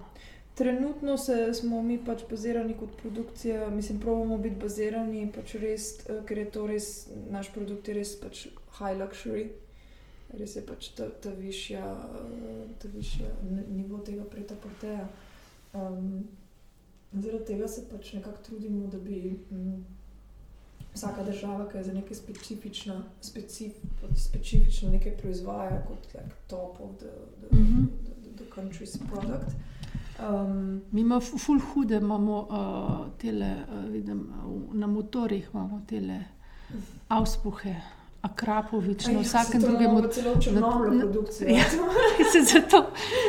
[SPEAKER 2] Trenutno se, smo mi pač bazirani kot produkcija, mislim, pravimo biti bazirani, pač res, ker je to res, naš produkt je res pač high luxury, res je pač ta, ta višja, ta višja nivo tega pretaporteja. Um, zaradi tega se pač nekako trudimo, da bi m, vsaka država, ki je za nekaj specifična, specif, pač specifično nekaj proizvaja kot like, top of the, the, mm -hmm. the, the, the country's product.
[SPEAKER 1] Um, Mi imamo ful hude, imamo uh, tele, uh, vidim, uh, na motorjih imamo tele avspuhe. Akrapovič, na vsakem drugem.
[SPEAKER 2] Ja,
[SPEAKER 1] zato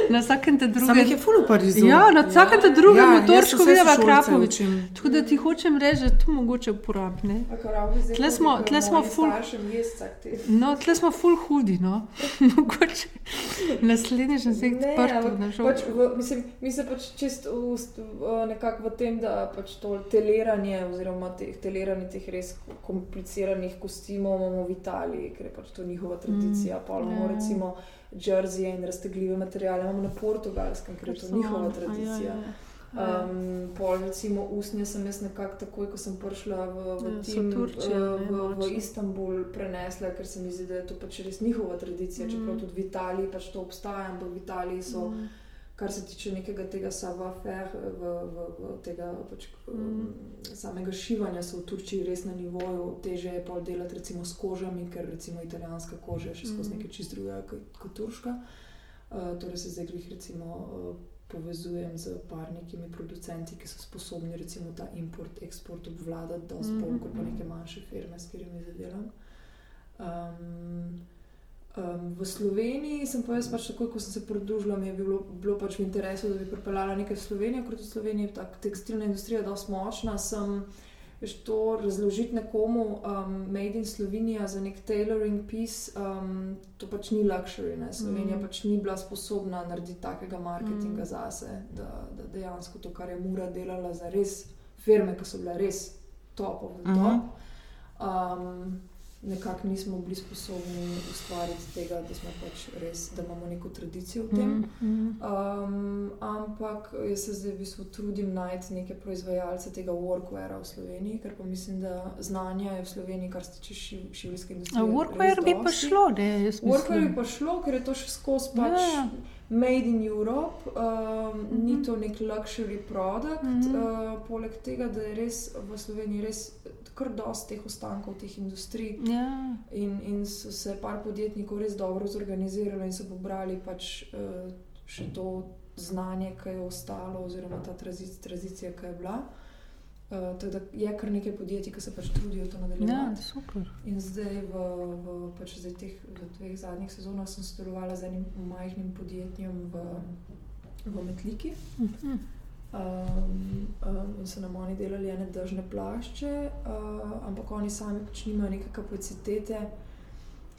[SPEAKER 1] na vsakem drugem
[SPEAKER 4] je ful v Parizu.
[SPEAKER 1] Ja, na vsakem ja, drugem ja, motorčku vidim Akrapovič. Tako da ti hočem reči, da to mogoče uporabne. Tle smo, tle smo ful. No, tle smo ful hudi, no. mogoče naslednji že se jih
[SPEAKER 2] prvo. Mi se pač čist nekako v tem, da pač to teleranje oziroma teh teleranje teh res kompliciranih kostimov imamo videti. Italiji, ker je pač to njihova tradicija. Mm. Imamo yeah. Ja. recimo jersey in raztegljive materiale, imamo na portugalskem, ker je to njihova tradicija. Ja, ja. Um, pol, recimo, usnje sem jaz nekako takoj, ko sem prišla v, v, ja, tim, Turčije, v, v, v Istanbul, prenesla, ker se mi zdi, da je to pač res njihova tradicija. Mm. Čeprav tudi v Italiji pač to obstaja, ampak v Italiji so. Mm kar se tiče nekega tega savoir-faire, v, v, v tega pač, mm. samega šivanja, so v Turčiji res na nivoju, teže je pa delati recimo s kožami, ker recimo italijanska koža je še skozi mm. nekaj čist drugega kot, kot turška. Uh, torej se zdaj jih recimo. Uh, Povezujem z parnikimi producenti, ki so sposobni recimo ta import, eksport obvladati, da so bolj kot pa neke manjše firme, s katerimi zdaj delam. Um, Um, v Sloveniji sem pa jaz, pač takoj, ko sem se pridružila, mi je bilo, bilo pač v interesu, da bi pripeljala nekaj v Slovenijo, ker v Sloveniji je ta tekstilna industrija dosti močna. Sem veš, to razložiti nekomu, um, Made in Slovenija za nek tailoring piece, um, to pač ni luxury. Ne? Slovenija mm. pač ni bila sposobna narediti takega marketinga mm. zase, da, da dejansko to, kar je Mura delala za res firme, ki so bile res top of the top. Mm -hmm. um, nekako nismo bili sposobni ustvariti tega, da smo pač res, da imamo neko tradicijo v tem. Mm -hmm. um, ampak jaz se zdaj v bistvu trudim najti neke proizvajalce tega workweara v Sloveniji, ker pa mislim, da znanja je v Sloveniji, kar se tiče šivilske industrije.
[SPEAKER 1] Workwear bi pa šlo, da je
[SPEAKER 2] sploh. Workwear bi pa šlo, ker je to še skozi pač. Yeah. Ja. Made in Europe, um, mm -hmm. ni to nek luxury produkt, mm -hmm. uh, poleg tega, da je res v Sloveniji res kar dosti teh ostankov, teh industrij.
[SPEAKER 1] Ja.
[SPEAKER 2] In, in so se par podjetnikov res dobro zorganizirali in so pobrali pač, uh, še to znanje, ki je ostalo, oziroma ta tradicija, ki je bila. Uh, teda je kar nekaj podjetij, ki se pač trudijo to nadaljevati.
[SPEAKER 1] Ja,
[SPEAKER 2] in zdaj, v, v, pač zdaj teh, v dveh zadnjih sezonah, sem sodelovala z enim majhnim podjetjem v, v Metliki. Uh mhm. -huh um, um, in so nam oni delali ene držne plašče, uh, ampak oni sami pač nimajo neke kapacitete.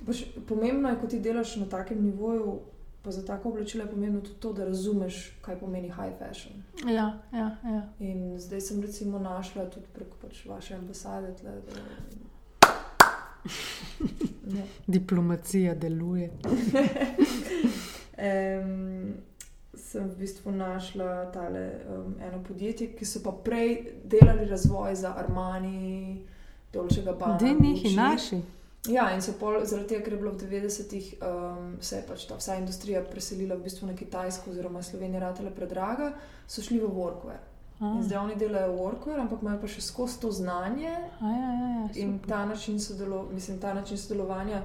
[SPEAKER 2] Pač pomembno je, ko ti delaš na takem nivoju. Pa za tako oblačilo je pomembno tudi to, da razumeš, kaj pomeni high fashion.
[SPEAKER 1] Ja, ja, ja.
[SPEAKER 2] In zdaj sem recimo našla tudi preko pač vaše ambasade. Tle, da...
[SPEAKER 1] Diplomacija deluje.
[SPEAKER 2] um, sem v bistvu našla tale, um, eno podjetje, ki so pa prej delali razvoj za Armani, Dolčega Bana.
[SPEAKER 1] Da, njih in naši.
[SPEAKER 2] Ja, in so pol, zaradi tega, ker je bilo v 90-ih um, se pač ta vsa industrija preselila v bistvu na Kitajsko, oziroma Slovenija, ratele predraga, so šli v workwear. In zdaj oni delajo workwear, ampak imajo pa še skozi to znanje.
[SPEAKER 1] A, ja, ja, ja,
[SPEAKER 2] in ta način, sodelo, mislim, ta način sodelovanja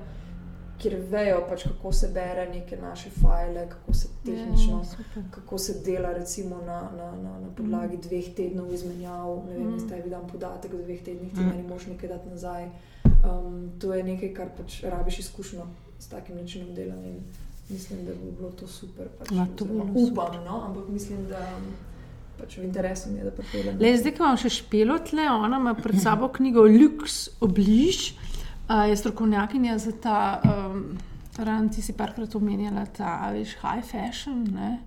[SPEAKER 2] kjer vejo, pač, kako se bere neke naše file, kako se ja, tehnično, ja, kako se dela recimo, na, na, na, na podlagi mm. dveh tednov izmenjav. Ne vem, mm. zdaj vidim podatek, da v dveh tednih ti mm. ne moreš nekaj dati nazaj. Um, to je nekaj, kar pač rabiš izkušnjo s takim načinom dela. Mislim, da bi bilo to super. Pač,
[SPEAKER 1] Na, to
[SPEAKER 2] upam, no? ampak mislim, da. Pač v interesu mi je, da pripeljem.
[SPEAKER 1] Zdaj, ko imam še špelo tle, ona ima pred sabo knjigo Lux Obliž. Uh, je strokovnjakinja za ta, um, ravno ti si parkrat omenjala, ta veš, high fashion, ne?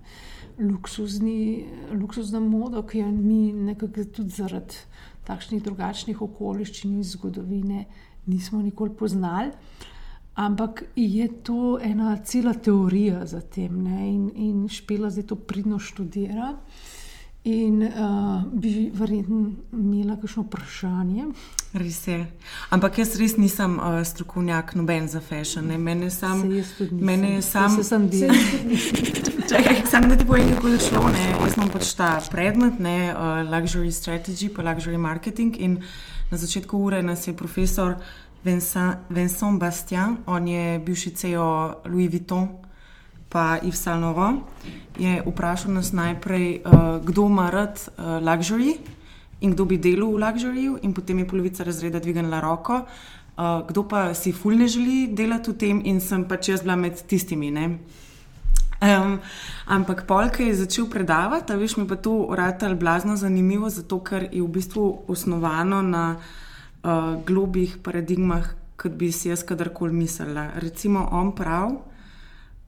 [SPEAKER 1] luksuzni, luksuzna moda, ki jo mi nekako tudi zaradi takšnih drugačnih okoliščin iz zgodovine nismo nikoli poznali. Ampak je to ena cela teorija za tem, ne? in, in špela zdaj to pridno študira. In uh, bi verjetno imela kakšno vprašanje.
[SPEAKER 4] Res je. Ampak jaz res nisem uh, strokovnjak, noben za fashion. Ne. Mene sam,
[SPEAKER 1] Se
[SPEAKER 4] mene je sam,
[SPEAKER 1] Se sem del.
[SPEAKER 4] Čakaj, samo da ti povem, kako je šlo. Ne. Jaz imam pač ta predmet, ne, uh, luxury strategy, pa luxury marketing. In na začetku ure nas je profesor Vincent, Vincent Bastian, on je bivši CEO Louis Vuitton. Pa Yves Saint Laurent je vprašal nas najprej, uh, kdo ima rad uh, luxury in kdo bi delal v luxuryju, in potem je polovica razreda dvignila roko, uh, kdo pa si ful ne želi delati v tem, in sem pač jaz bila med tistimi. Um, ampak polk je začel predavati, a veš, mi pa to vrtal blazno zanimivo, zato ker je v bistvu osnovano na uh, globih paradigmah, kot bi si jaz kadarkoli mislila. Recimo, on prav,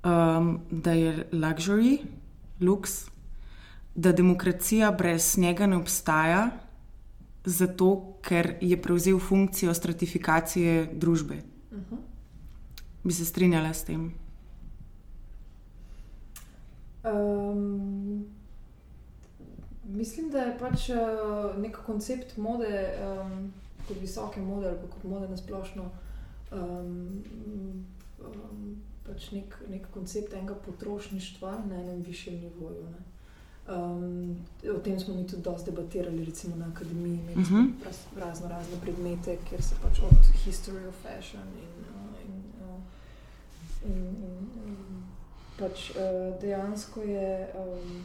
[SPEAKER 4] um, da je luxury, luks, da demokracija brez njega ne obstaja, zato ker je prevzel funkcijo stratifikacije družbe. Uh -huh. Bi se strinjala s tem?
[SPEAKER 2] Um, mislim, da je pač uh, nek koncept mode, um, kot visoke mode ali kot mode na splošno, um, um, pač nek, nek koncept enega potrošništva na enem višjem nivoju. Ne. Um, o tem smo mi tudi dosti debatirali, recimo na akademiji, imeli smo
[SPEAKER 4] Mhm.
[SPEAKER 2] raz, razno razne predmete, kjer se pač od history of fashion in, uh, in, uh, in, in, in pač uh, dejansko je, um,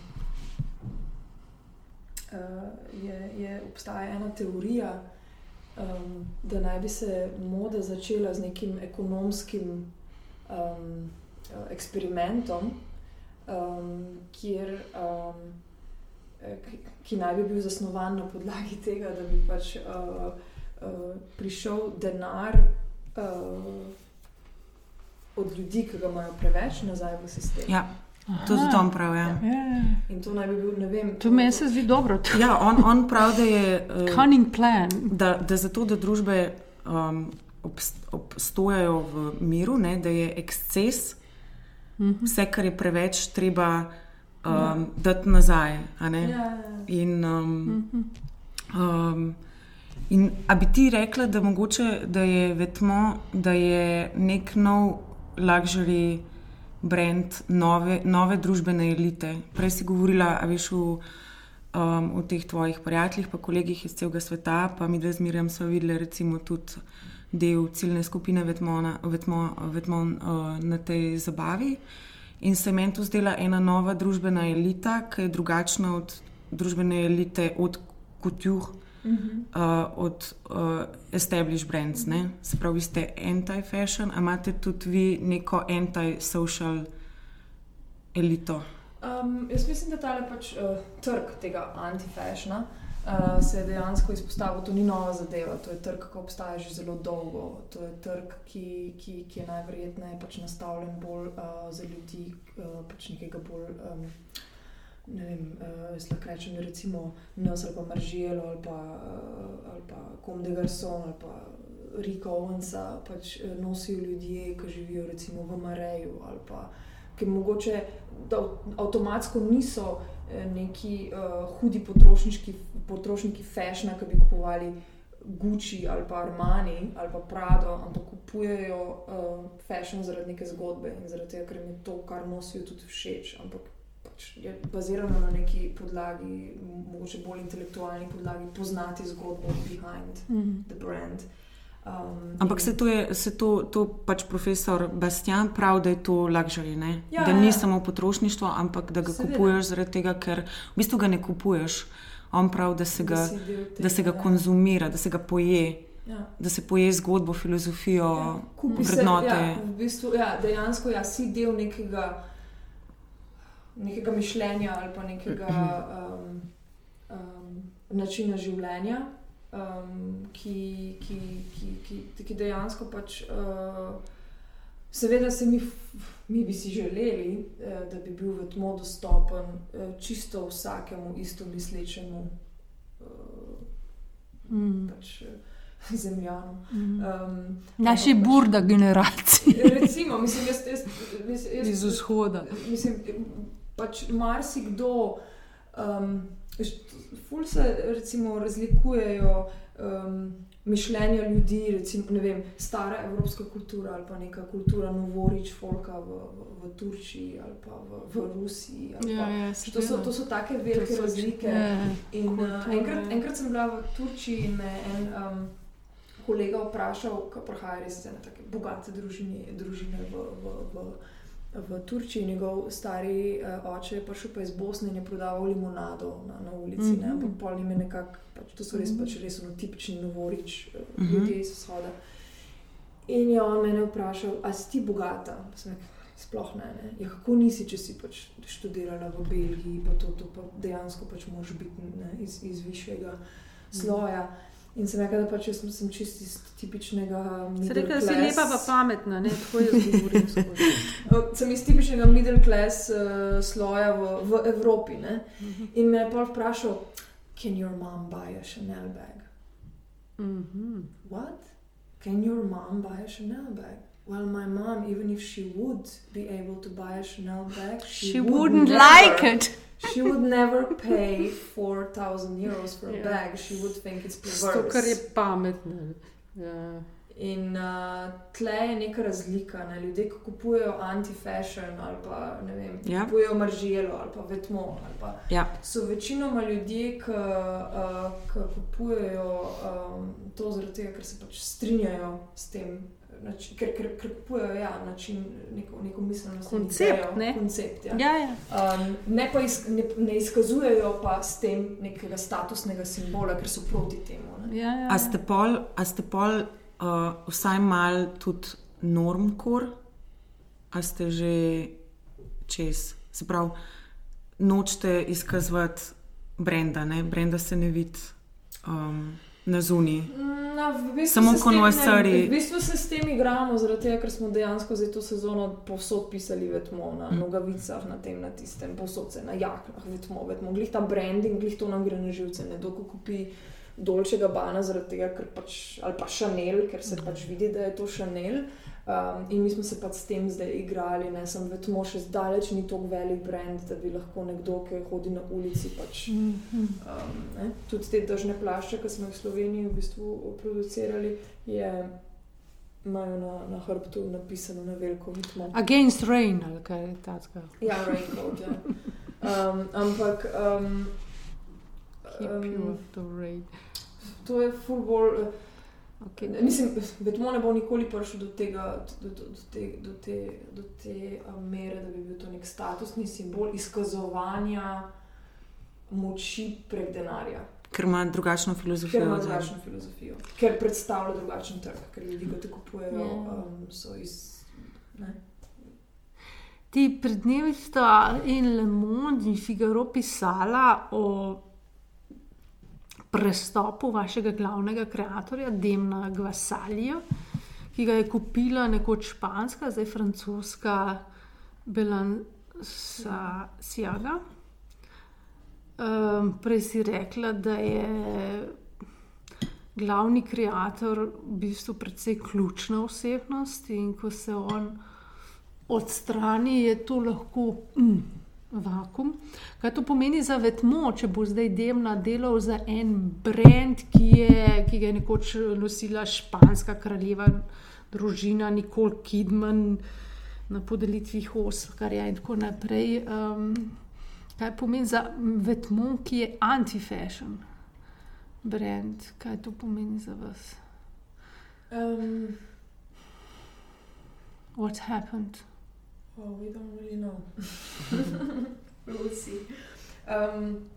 [SPEAKER 2] uh, je, je obstaja ena teorija, um, da naj bi se moda začela z nekim ekonomskim um, uh, eksperimentom, um, kjer, um, ki, ki naj bi bil zasnovan na podlagi tega, da bi pač uh, uh, prišel denar uh, od ljudi, ki ga imajo preveč nazaj v sistem.
[SPEAKER 4] Ja, to tudi on pravi. Ja.
[SPEAKER 1] Ja,
[SPEAKER 2] In to naj bi bil, ne vem,
[SPEAKER 1] to meni se zdi dobro. To
[SPEAKER 4] Ja, on, on pravi, da je. eh,
[SPEAKER 1] Cunning plan.
[SPEAKER 4] da, da zato, da družbe um, obstojajo v miru, ne, da je eksces,
[SPEAKER 1] Mhm.
[SPEAKER 4] vse, kar je preveč, treba um,
[SPEAKER 2] Ja.
[SPEAKER 4] dati nazaj. a ne.
[SPEAKER 2] Ja, ja.
[SPEAKER 4] In, um,
[SPEAKER 1] Mhm.
[SPEAKER 4] um, in a bi ti rekla, da, mogoče, da je vetmo, da je nek nov luxury brand nove, nove družbene elite. Prej si govorila, a veš, v, um, o teh tvojih prijateljih, pa kolegih iz celega sveta, pa mi dve zmerjam so videli recimo tudi del ciljne skupine Vetmona, Vetmo, Vetmon uh, na tej zabavi. In se meni to zdela ena nova družbena elita, ki je drugačna od družbene elite, od couture,
[SPEAKER 2] Mhm.
[SPEAKER 4] uh, od uh, established brands. Ne? Se pravi, vi ste anti-fashion, a imate tudi vi neko anti-social elito.
[SPEAKER 2] Um, jaz mislim, da tale pač, uh, trg tega antifashna uh, se je dejansko izpostavil. To ni nova zadeva, to je trg, ki obstaja že zelo dolgo. To je trg, ki, ki, ki je najverjetneje pač nastavljen bolj uh, za ljudi, uh, pač nekega bolj. Um, Ne vem, uh, jaz lahko rečem, recimo Nas ali pa Marželo ali pa, uh, ali pa Comme des Garçons ali pa Rika Owensa pač uh, nosijo ljudje, ki živijo recimo v Mareju ali pa ki mogoče da av- avtomatsko niso eh, neki uh, hudi potrošniški, potrošniki fashna, ki bi kupovali Gucci ali pa Armani ali pa Prado, ampak kupujejo uh, fashion zaradi neke zgodbe in zaradi tega, ker jim je to, kar nosijo, tudi všeč. Ampak pač je bazirano na neki podlagi, mogoče bolj intelektualni podlagi, poznati zgodbo behind
[SPEAKER 1] Mhm.
[SPEAKER 2] the brand. Um,
[SPEAKER 4] Ampak
[SPEAKER 2] in-
[SPEAKER 4] se to, je, se to, to pač profesor Bastian pravi, da je to luxury, ne?
[SPEAKER 2] Ja,
[SPEAKER 4] da ni
[SPEAKER 2] ja.
[SPEAKER 4] samo potrošništvo, ampak da ga
[SPEAKER 2] Seveda.
[SPEAKER 4] kupuješ zaradi tega, ker v bistvu ga ne kupuješ. On pravi, da se ga,
[SPEAKER 2] si del
[SPEAKER 4] da se ga
[SPEAKER 2] tega, ja.
[SPEAKER 4] konzumira, da se ga poje,
[SPEAKER 2] Ja.
[SPEAKER 4] da se poje zgodbo, filozofijo,
[SPEAKER 2] Ja, kupi se,
[SPEAKER 4] vrednote.
[SPEAKER 2] Ja, v bistvu, ja, dejansko ja, si del nekega, nekega mišljenja ali pa nekega um, um, načina življenja. Um, ki, ki, ki, ki, ki dejansko pač. Uh, Seveda se mi, mi bi si želeli, eh, da bi bil v tmo dostopen eh, čisto vsakemu isto mislečemu eh, mm. pač, zemljanu. Mm. Um,
[SPEAKER 1] Naši pač, burda generaciji.
[SPEAKER 2] Recimo, mislim, jaz, jaz, jaz, jaz,
[SPEAKER 1] iz vzhoda.
[SPEAKER 2] Mislim, pač marsikdo, um, ful se recimo razlikujejo. Um, mišljenja ljudi, recimo vem, stara evropska kultura ali pa neka kultura Novorič, Folka v, v, v Turčiji ali pa v, v Rusiji.
[SPEAKER 1] Ja, ja,
[SPEAKER 2] to, so, to so take velike razlike. Ja, in, uh, enkrat, enkrat sem bila v Turčiji in me en um, kolega vprašal, ki prihaja res iz ene tako bogate družine, družine v. v, v v Turčiji, njegov stari uh, oče je prišel pa iz Bosne in je prodaval limonado na, na ulici. Mm -hmm. Ampak pol jim je nekako, pač, to so res, mm -hmm. pač res tipični novorič, mm -hmm. ljudje iz vzhoda. In je on mene vprašal, a si ti bogata? Nek, sploh ne. ne. Ja, kako nisi, če si pač študirala v Belgiji, pa to, to pa dejansko pač moraš biti ne, iz, iz višjega sloja. Mm -hmm. In sem rekel, da pač sem, sem čist iz tipičnega.
[SPEAKER 1] Se reče, da si lepa, pa pametna, ne tako jaz govorim.
[SPEAKER 2] sem iz tipičnega middle class uh, sloja v, v Evropi. Uh mhm. -huh. In me je pa vprašal, can your mom buy a Chanel bag? Uh mhm. -huh. What? Can your mom buy a Chanel bag? Well, my mom, even if she would be able to buy a Chanel bag, she,
[SPEAKER 1] she wouldn't like it
[SPEAKER 2] she would never pay 4000 euros for a yeah. bag. She would think it's perverse.
[SPEAKER 1] To, kar je pametno. Ja.
[SPEAKER 2] In uh, tle je neka razlika. Ne? Ljudje, ki kupujejo anti-fashion ali pa ne vem, ja. kupujejo marželo ali pa vetmo. Ali pa, ja. So večinoma ljudje, ki uh, kupujejo um, to zaradi tega, ker se pač strinjajo s tem način, ker, ker, ker kupujejo ja, način, neko, neko miselnost.
[SPEAKER 1] Koncept. Idejo,
[SPEAKER 2] ne? koncept ja.
[SPEAKER 1] Ja, ja.
[SPEAKER 2] Um, ne pa iz, ne, ne izkazujejo pa s tem nekega statusnega simbola, ker so proti temu.
[SPEAKER 1] Ja, ja, ja.
[SPEAKER 4] A ste pol, a ste pol uh, vsaj mal tudi normkor, a ste že čez. Se pravi, nočete izkazovati brenda, ne? brenda se ne vidi. Um, na zuniji.
[SPEAKER 2] No, v bistvu
[SPEAKER 4] Samo konvojsari.
[SPEAKER 2] V bistvu se s tem igramo, tega, ker smo dejansko za to sezono povsod pisali vetmo na mm. nogavicah, na tem, na tistem, povsod se na jaknah, vetmo, vetmo. Glih ta branding, glih to nam gre na živce, ne dolgo kupi. Dolčega bana, tega, pač, ali pa Chanel, ker se pač vidi, da je to Chanel. Uh, Um, in mi smo se pač s tem zdaj igrali, ne sem vedno še zdaleč ni tako velik brand, da bi lahko nekdo, ki hodi na ulici, pač, um, tudi te držne plašče, ki smo jih v Sloveniji v bistvu producirali, je, imajo na, na hrbtu napisano na veliko vitmo.
[SPEAKER 1] Against rain, ali kaj tako?
[SPEAKER 2] Ja, raincoat. Ja. Um, ampak. Um,
[SPEAKER 1] um,
[SPEAKER 2] to je full ball. Uh, Okay. Mislim, da ne bo nikoli prišel do, tega, do, do, do te, do te, do te mere, da bi bil to nek statusni simbol izkazovanja moči prek denarja.
[SPEAKER 4] Ker ima drugačno filozofijo.
[SPEAKER 2] Ker ima drugačno filozofijo. Ker predstavlja drugačen trg, ker ljudi, ki te kupujejo, yeah. Ja. um, so iz. Ne?
[SPEAKER 1] Ti prednjevi sta in Le Monde in Figaro pisala o prestopu vašega glavnega ustvarjalca, Demna Gvasalija, ki ga je kupila nekoč španska, zdaj francoska Belansjaga. Um, prej si rekla, da je glavni ustvarjalec v bistvu precej ključna osebnost in ko se on odstrani, je to lahko. Mm, vakum. Kaj to pomeni za vetmo, če bo zdaj Demna delal za en brand, ki, je, ki ga je nekoč nosila španska kraljeva družina, Nicole Kidman na podelitvi Oscarja in tako naprej. Um, kaj pomeni za vetmo, ki je anti-fashion brand? Kaj to pomeni za vas? Um, What happened?
[SPEAKER 2] Oh, we don't really know. we'll see. Um,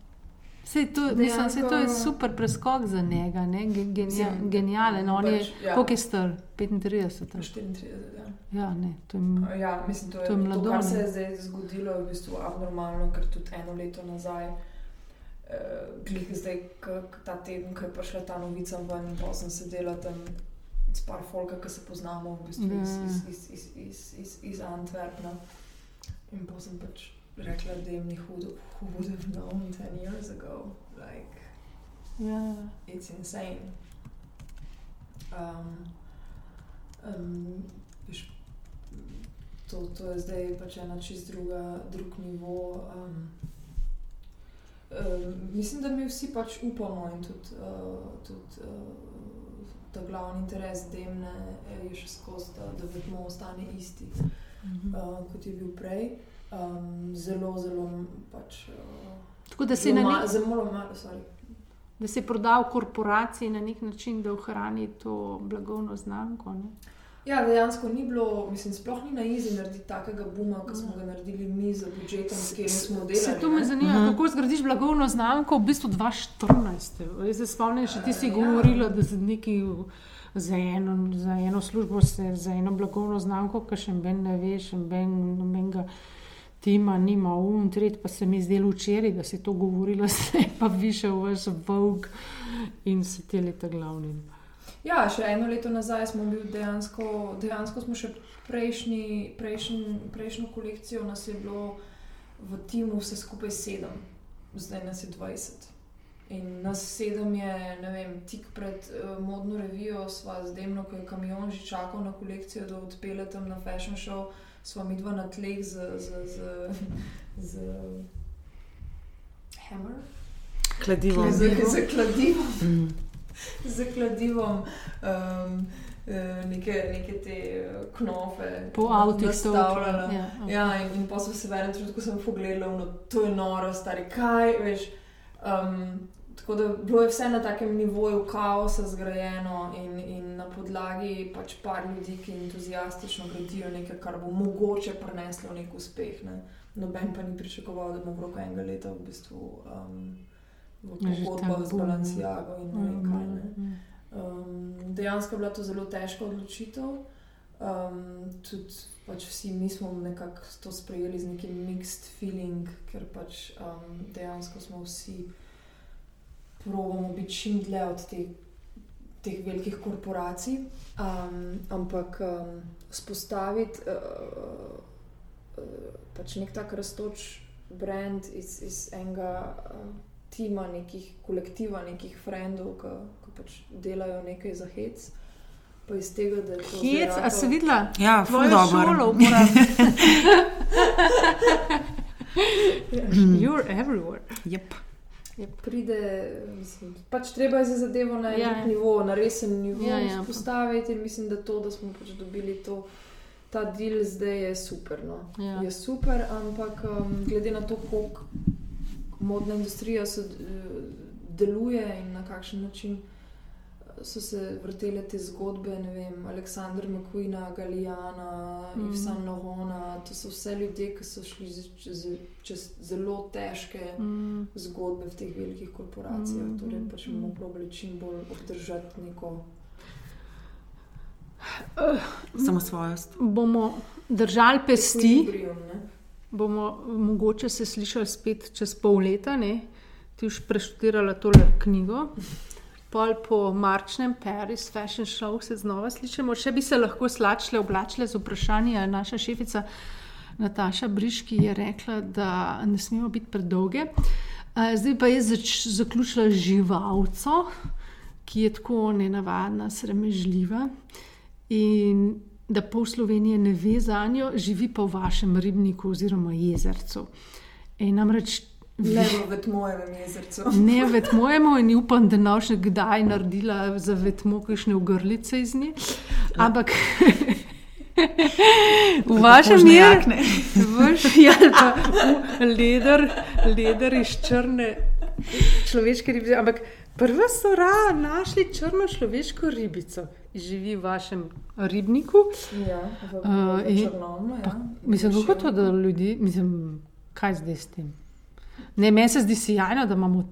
[SPEAKER 1] Sej, to, dejansko... mislim, to je super preskok za njega, Genija, genijalen. On je, pač, ja. koliko je star? 35.
[SPEAKER 2] 34.
[SPEAKER 1] Ja. Ja, ne, to je,
[SPEAKER 2] ja, mislim, to je, to je mlado. To, kar se je zdaj zgodilo, je v bistvu abnormalno, ker tudi eno leto nazaj glih zdaj, k, k ta teden, ko je prišla ta novica ven, pa sem sedela tam s par folka, ki se poznamo v bistvu iz, iz, iz, iz, iz, iz, iz Antwerpna. In pa sem pač rekla, da jim ni hudo, who would have known 10 years ago. Like,
[SPEAKER 1] Ja.
[SPEAKER 2] it's insane. Um, um, viš, to, to je zdaj pač ena čist druga, drug nivo. Um, um, mislim, da mi vsi pač upamo in tudi, uh, tudi uh, ta glavni interes demne je še skozi, da, da vedno ostane isti, uh, kot je bil prej. Um, zelo, zelo pač. Uh,
[SPEAKER 1] Tako da si, na
[SPEAKER 2] zelo,
[SPEAKER 1] nek,
[SPEAKER 2] ma, zelo malo, sorry.
[SPEAKER 1] da si prodal korporaciji na nek način, da ohrani to blagovno znamko. Ne?
[SPEAKER 2] Ja, dejansko ni bilo, mislim, sploh ni na izi narediti takega buma, kot smo ga naredili mi za budžetom, s katerim smo delali.
[SPEAKER 1] Se to me zanima,
[SPEAKER 4] Mhm.
[SPEAKER 1] kako zgradiš blagovno znamko v bistvu 2014. Jaz se spomnim, še ti si
[SPEAKER 2] Ja.
[SPEAKER 1] govorila, da za, neki, za, eno, za eno službo, se, za eno blagovno znamko, ki še ben ne veš, ben nobenega tima nima um, tret pa se mi zdelo včeraj, da si to govorila, se pa višel vaš Vogue in se te leta glavni.
[SPEAKER 2] Ja, še eno leto nazaj smo bili dejansko, dejansko smo še prejšnji, prejšnji, prejšnjo kolekcijo, nas je bilo v timu vse skupaj sedem, zdaj nas je 20. In nas sedem je, ne vem, tik pred uh, modno revijo, sva z Demno, ko je kamion že čakal na kolekcijo, da odpelje tam na fashion show, sva mi dva na tleh z, z, z, z Hammer,
[SPEAKER 4] Kladivo.
[SPEAKER 2] z, z kladivom
[SPEAKER 4] Mm.
[SPEAKER 2] z kladivom. Um, eh, Neke, neke te eh, knofe,
[SPEAKER 1] Po avtih to
[SPEAKER 2] nastavljala.
[SPEAKER 1] Ja,
[SPEAKER 2] Ja, in, in pa so se v enem trenutku sem pogledala, no, to je noro, stari, kaj veš. Um, tako da bilo je vse na takem nivoju kaosa zgrajeno in, in na podlagi pač par ljudi, ki entuzijastično gradijo nekaj, kar bo mogoče prineslo nek uspeh. Ne. Noben pa ni pričakoval, da bomo v roku enega leta v bistvu um, pogodbah
[SPEAKER 1] tak
[SPEAKER 2] z. Balenciago in ne vem kaj. Ne.
[SPEAKER 1] Mm,
[SPEAKER 2] Um, dejansko je bila to zelo težka odločitev. Um, tudi pač vsi mi smo nekako to sprejeli z nekim mixed feeling, ker pač um, dejansko smo vsi pravimo biti čim dlje od te, teh velikih korporacij. Um, ampak um, spostaviti uh, uh, pač nek tak raztoč brand iz, iz enega. Uh, Tima, nekih kolektiva, nekih frendov, ki, ki pač delajo nekaj za hec. Pa iz tega, da je to.
[SPEAKER 1] Hec,
[SPEAKER 2] zdaj
[SPEAKER 1] a si
[SPEAKER 2] ratalo-
[SPEAKER 1] videla?
[SPEAKER 4] Ja, ful dobro.
[SPEAKER 1] uporabljaš. You're everywhere.
[SPEAKER 4] Yep.
[SPEAKER 2] pride, mislim, pač treba je za zadevo na
[SPEAKER 1] Ja,
[SPEAKER 2] ja,
[SPEAKER 1] ja.
[SPEAKER 2] nivo, na resen nivo
[SPEAKER 1] Ja,
[SPEAKER 2] ja,
[SPEAKER 1] ja.
[SPEAKER 2] ja. postaviti. In mislim, da to, da smo pač dobili to, ta del zdaj je super. No.
[SPEAKER 1] Ja.
[SPEAKER 2] Je super, ampak um, glede na to, kako modna industrija se, eh, deluje in na kakšen način eh, so se vrtele te zgodbe, ne vem, Aleksandra McQueena, Galijana, mm. Yves Saint Laurent, to so vse ljudje, ki so šli čez, čez zelo težke
[SPEAKER 1] Mm.
[SPEAKER 2] zgodbe v teh velikih korporacijah.
[SPEAKER 1] Mhm,
[SPEAKER 2] Torej, pač
[SPEAKER 1] mhm.
[SPEAKER 2] bomo probali čim bolj obdržati neko.
[SPEAKER 4] Samo svojost.
[SPEAKER 1] Bomo držali pesti,
[SPEAKER 2] ekvilibrium, ne.
[SPEAKER 1] Bomo mogoče se slišali spet čez pol leta. Ne? Ti už preštudirala tole knjigo. Pol po marčnem Paris Fashion Show se znova slišimo. Še bi se lahko slačile, oblačile z vprašanji. Naša šefica Nataša Briški je rekla, da ne smemo biti predolge. Zdaj pa je zač, zaključila živalco, ki je tako nenavadna, sramežljiva. In da pol Slovenije ne ve za njo, živi pa v vašem ribniku oziroma jezercu. In namreč
[SPEAKER 2] Ne v Vetmojem jezercu.
[SPEAKER 1] ne vetmojemo in upam, da ne še kdaj naredila za vetmo kakšne ogrlice iz nje. Ampak v vašem miru,
[SPEAKER 4] jakne.
[SPEAKER 1] vaš ja, pa v leder, leder iz črne človeške ribice. Ampak prva so ra našli črno človeško ribico, ki živi v vašem ribniku.
[SPEAKER 2] Ja, v,
[SPEAKER 1] Uh,
[SPEAKER 2] v
[SPEAKER 1] in-
[SPEAKER 2] Črnomlju.
[SPEAKER 1] Pa,
[SPEAKER 2] Ja.
[SPEAKER 1] mislim, kako to, da ljudi, mislim, kaj zdaj s tem? Ne, meni se zdi sjajno, da imamo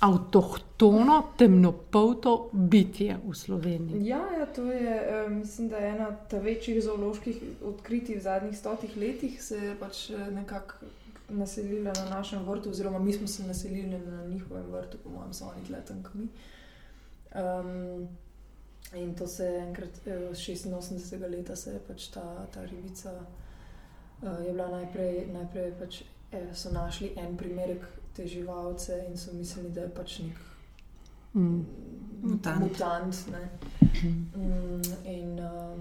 [SPEAKER 1] avtohtono, temnopolto bitje v Sloveniji.
[SPEAKER 2] Ja, ja, to je, eh, mislim, da je ena ta večjih zooloških odkritij v zadnjih stotih letih, se je pač eh, nekako naselile na našem vrtu, oziroma mi smo se naselili na njihovem vrtu, po mojem, so oni tle tam kmi. Um, in to se je enkrat, eh, 86. leta, se je pač ta, ta ribica. Uh, je bila najprej, najprej pač, eh, so našli en primerek te živalce in so mislili, da je pač nek
[SPEAKER 1] Mm.
[SPEAKER 4] Mutant.
[SPEAKER 2] mutant ne. mm, in uh,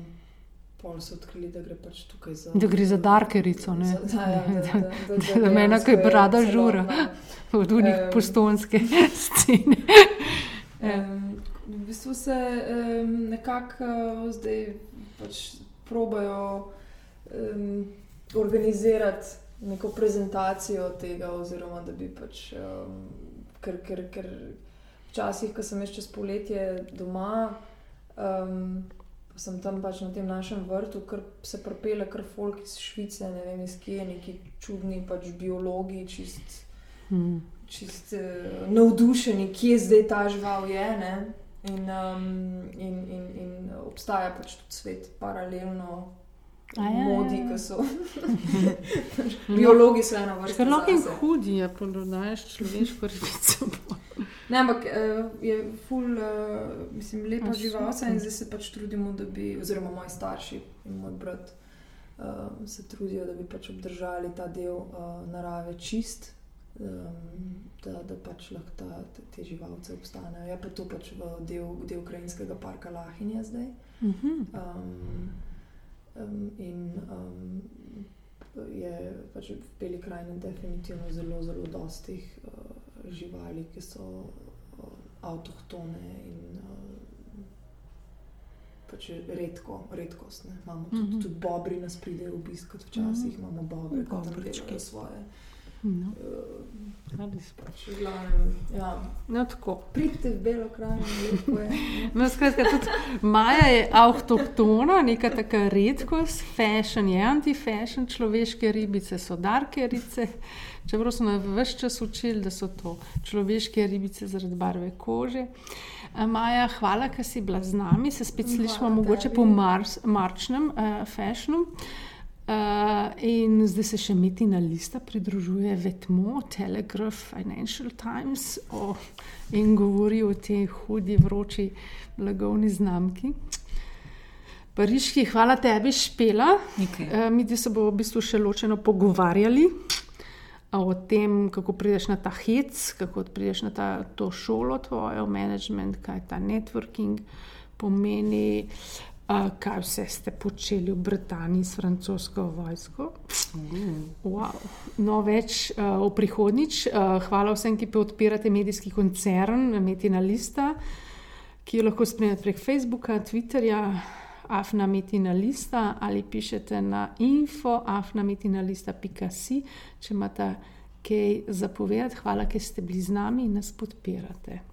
[SPEAKER 2] pol so odkrili, da gre pač tukaj za.
[SPEAKER 1] Da gre za darkerico, ne?
[SPEAKER 2] Za, da, ja, da, da, da, da,
[SPEAKER 1] Da
[SPEAKER 2] dejansko
[SPEAKER 1] kaj
[SPEAKER 2] je
[SPEAKER 1] brada žura. Od unih
[SPEAKER 2] Em.
[SPEAKER 1] postonske scene.
[SPEAKER 2] Um, v bistvu se um, nekako uh, zdaj pač probajo um, organizirati neko prezentacijo tega, oziroma da bi pač, um, ker, ker, ker včasih, ko sem jaz čez poletje doma, um, pa sem tam pač na tem našem vrtu, ker se prepele kar folk iz Švice, ne vem iz kje, neki čudni pač biologi, čist
[SPEAKER 1] Mm.
[SPEAKER 2] čist uh, navdušeni, kje zdaj ta žival je. Ne? In, um, in, in, in obstaja pač tudi svet paralelno.
[SPEAKER 1] A ja,
[SPEAKER 2] Modi,
[SPEAKER 1] ja, ja.
[SPEAKER 2] ki so. Biologi so ena vrsta.
[SPEAKER 1] Šerlok in
[SPEAKER 2] zase.
[SPEAKER 1] hudi je, pa dodajaš človeško ribico.
[SPEAKER 2] Ne, ampak uh, je ful, uh, mislim, lepa živalca in zdaj se pač trudimo, da bi, oziroma moji starši in moj brat uh, se trudijo, da bi pač obdržali ta del uh, narave čist, um, da, da pač lahko ta, te, te živalce obstanejo. Je pa to pač del, del Ukrajinskega parka Lahinja zdaj.
[SPEAKER 1] Mhm.
[SPEAKER 2] Um, um, in um, je pač v Beli krajini definitivno zelo, zelo dostih uh, živali, ki so uh, avtohtone in uh, pač redko, redkost. Ne. Imamo tudi,
[SPEAKER 1] Mhm.
[SPEAKER 2] tudi bobri nas pridejo obiskati, včasih imamo bobre, ki tam delajo svoje.
[SPEAKER 1] No,
[SPEAKER 2] Uh, v glavnem, ja.
[SPEAKER 1] no, tako.
[SPEAKER 2] Pridite v Belo krajino, lepo je.
[SPEAKER 1] No, skratka, tudi Maja je avtohtona, neka taka redkost, fashion je anti-fashion, človeške ribice so darkerice. Čeprav smo vse čas učili, da so to človeške ribice zaradi barve kože. A, Maja, hvala, ker si bila z nami, se spet
[SPEAKER 2] Hvala
[SPEAKER 1] slišimo mogoče
[SPEAKER 2] tebi.
[SPEAKER 1] po mars, marčnem uh, fashionu. Uh, in zdaj se še Metina lista pridružuje Vetmo, Telegraph, Financial Times o, in govori o tej hudi, vroči blagovni znamki. Pariški, hvala tebi, Špela.
[SPEAKER 4] Nekaj.
[SPEAKER 1] Uh, mi dve se bomo v bistvu še ločeno pogovarjali o tem, kako prideš na ta hec, kako prideš na ta, to šolo tvojo, management, kaj ta networking pomeni. Uh, kaj vse ste počeli v Britaniji s francosko vojsko? Wow. No, več uh, v prihodnjič. Uh, hvala vsem, ki podpirate medijski koncern Metina Lista, ki jo lahko spremljate prek Facebooka, Twitterja, Afna Metina Lista ali pišete na info afnametinalista.si, če imate kaj zapovedati. Hvala, ker ste bili z nami in nas podpirate.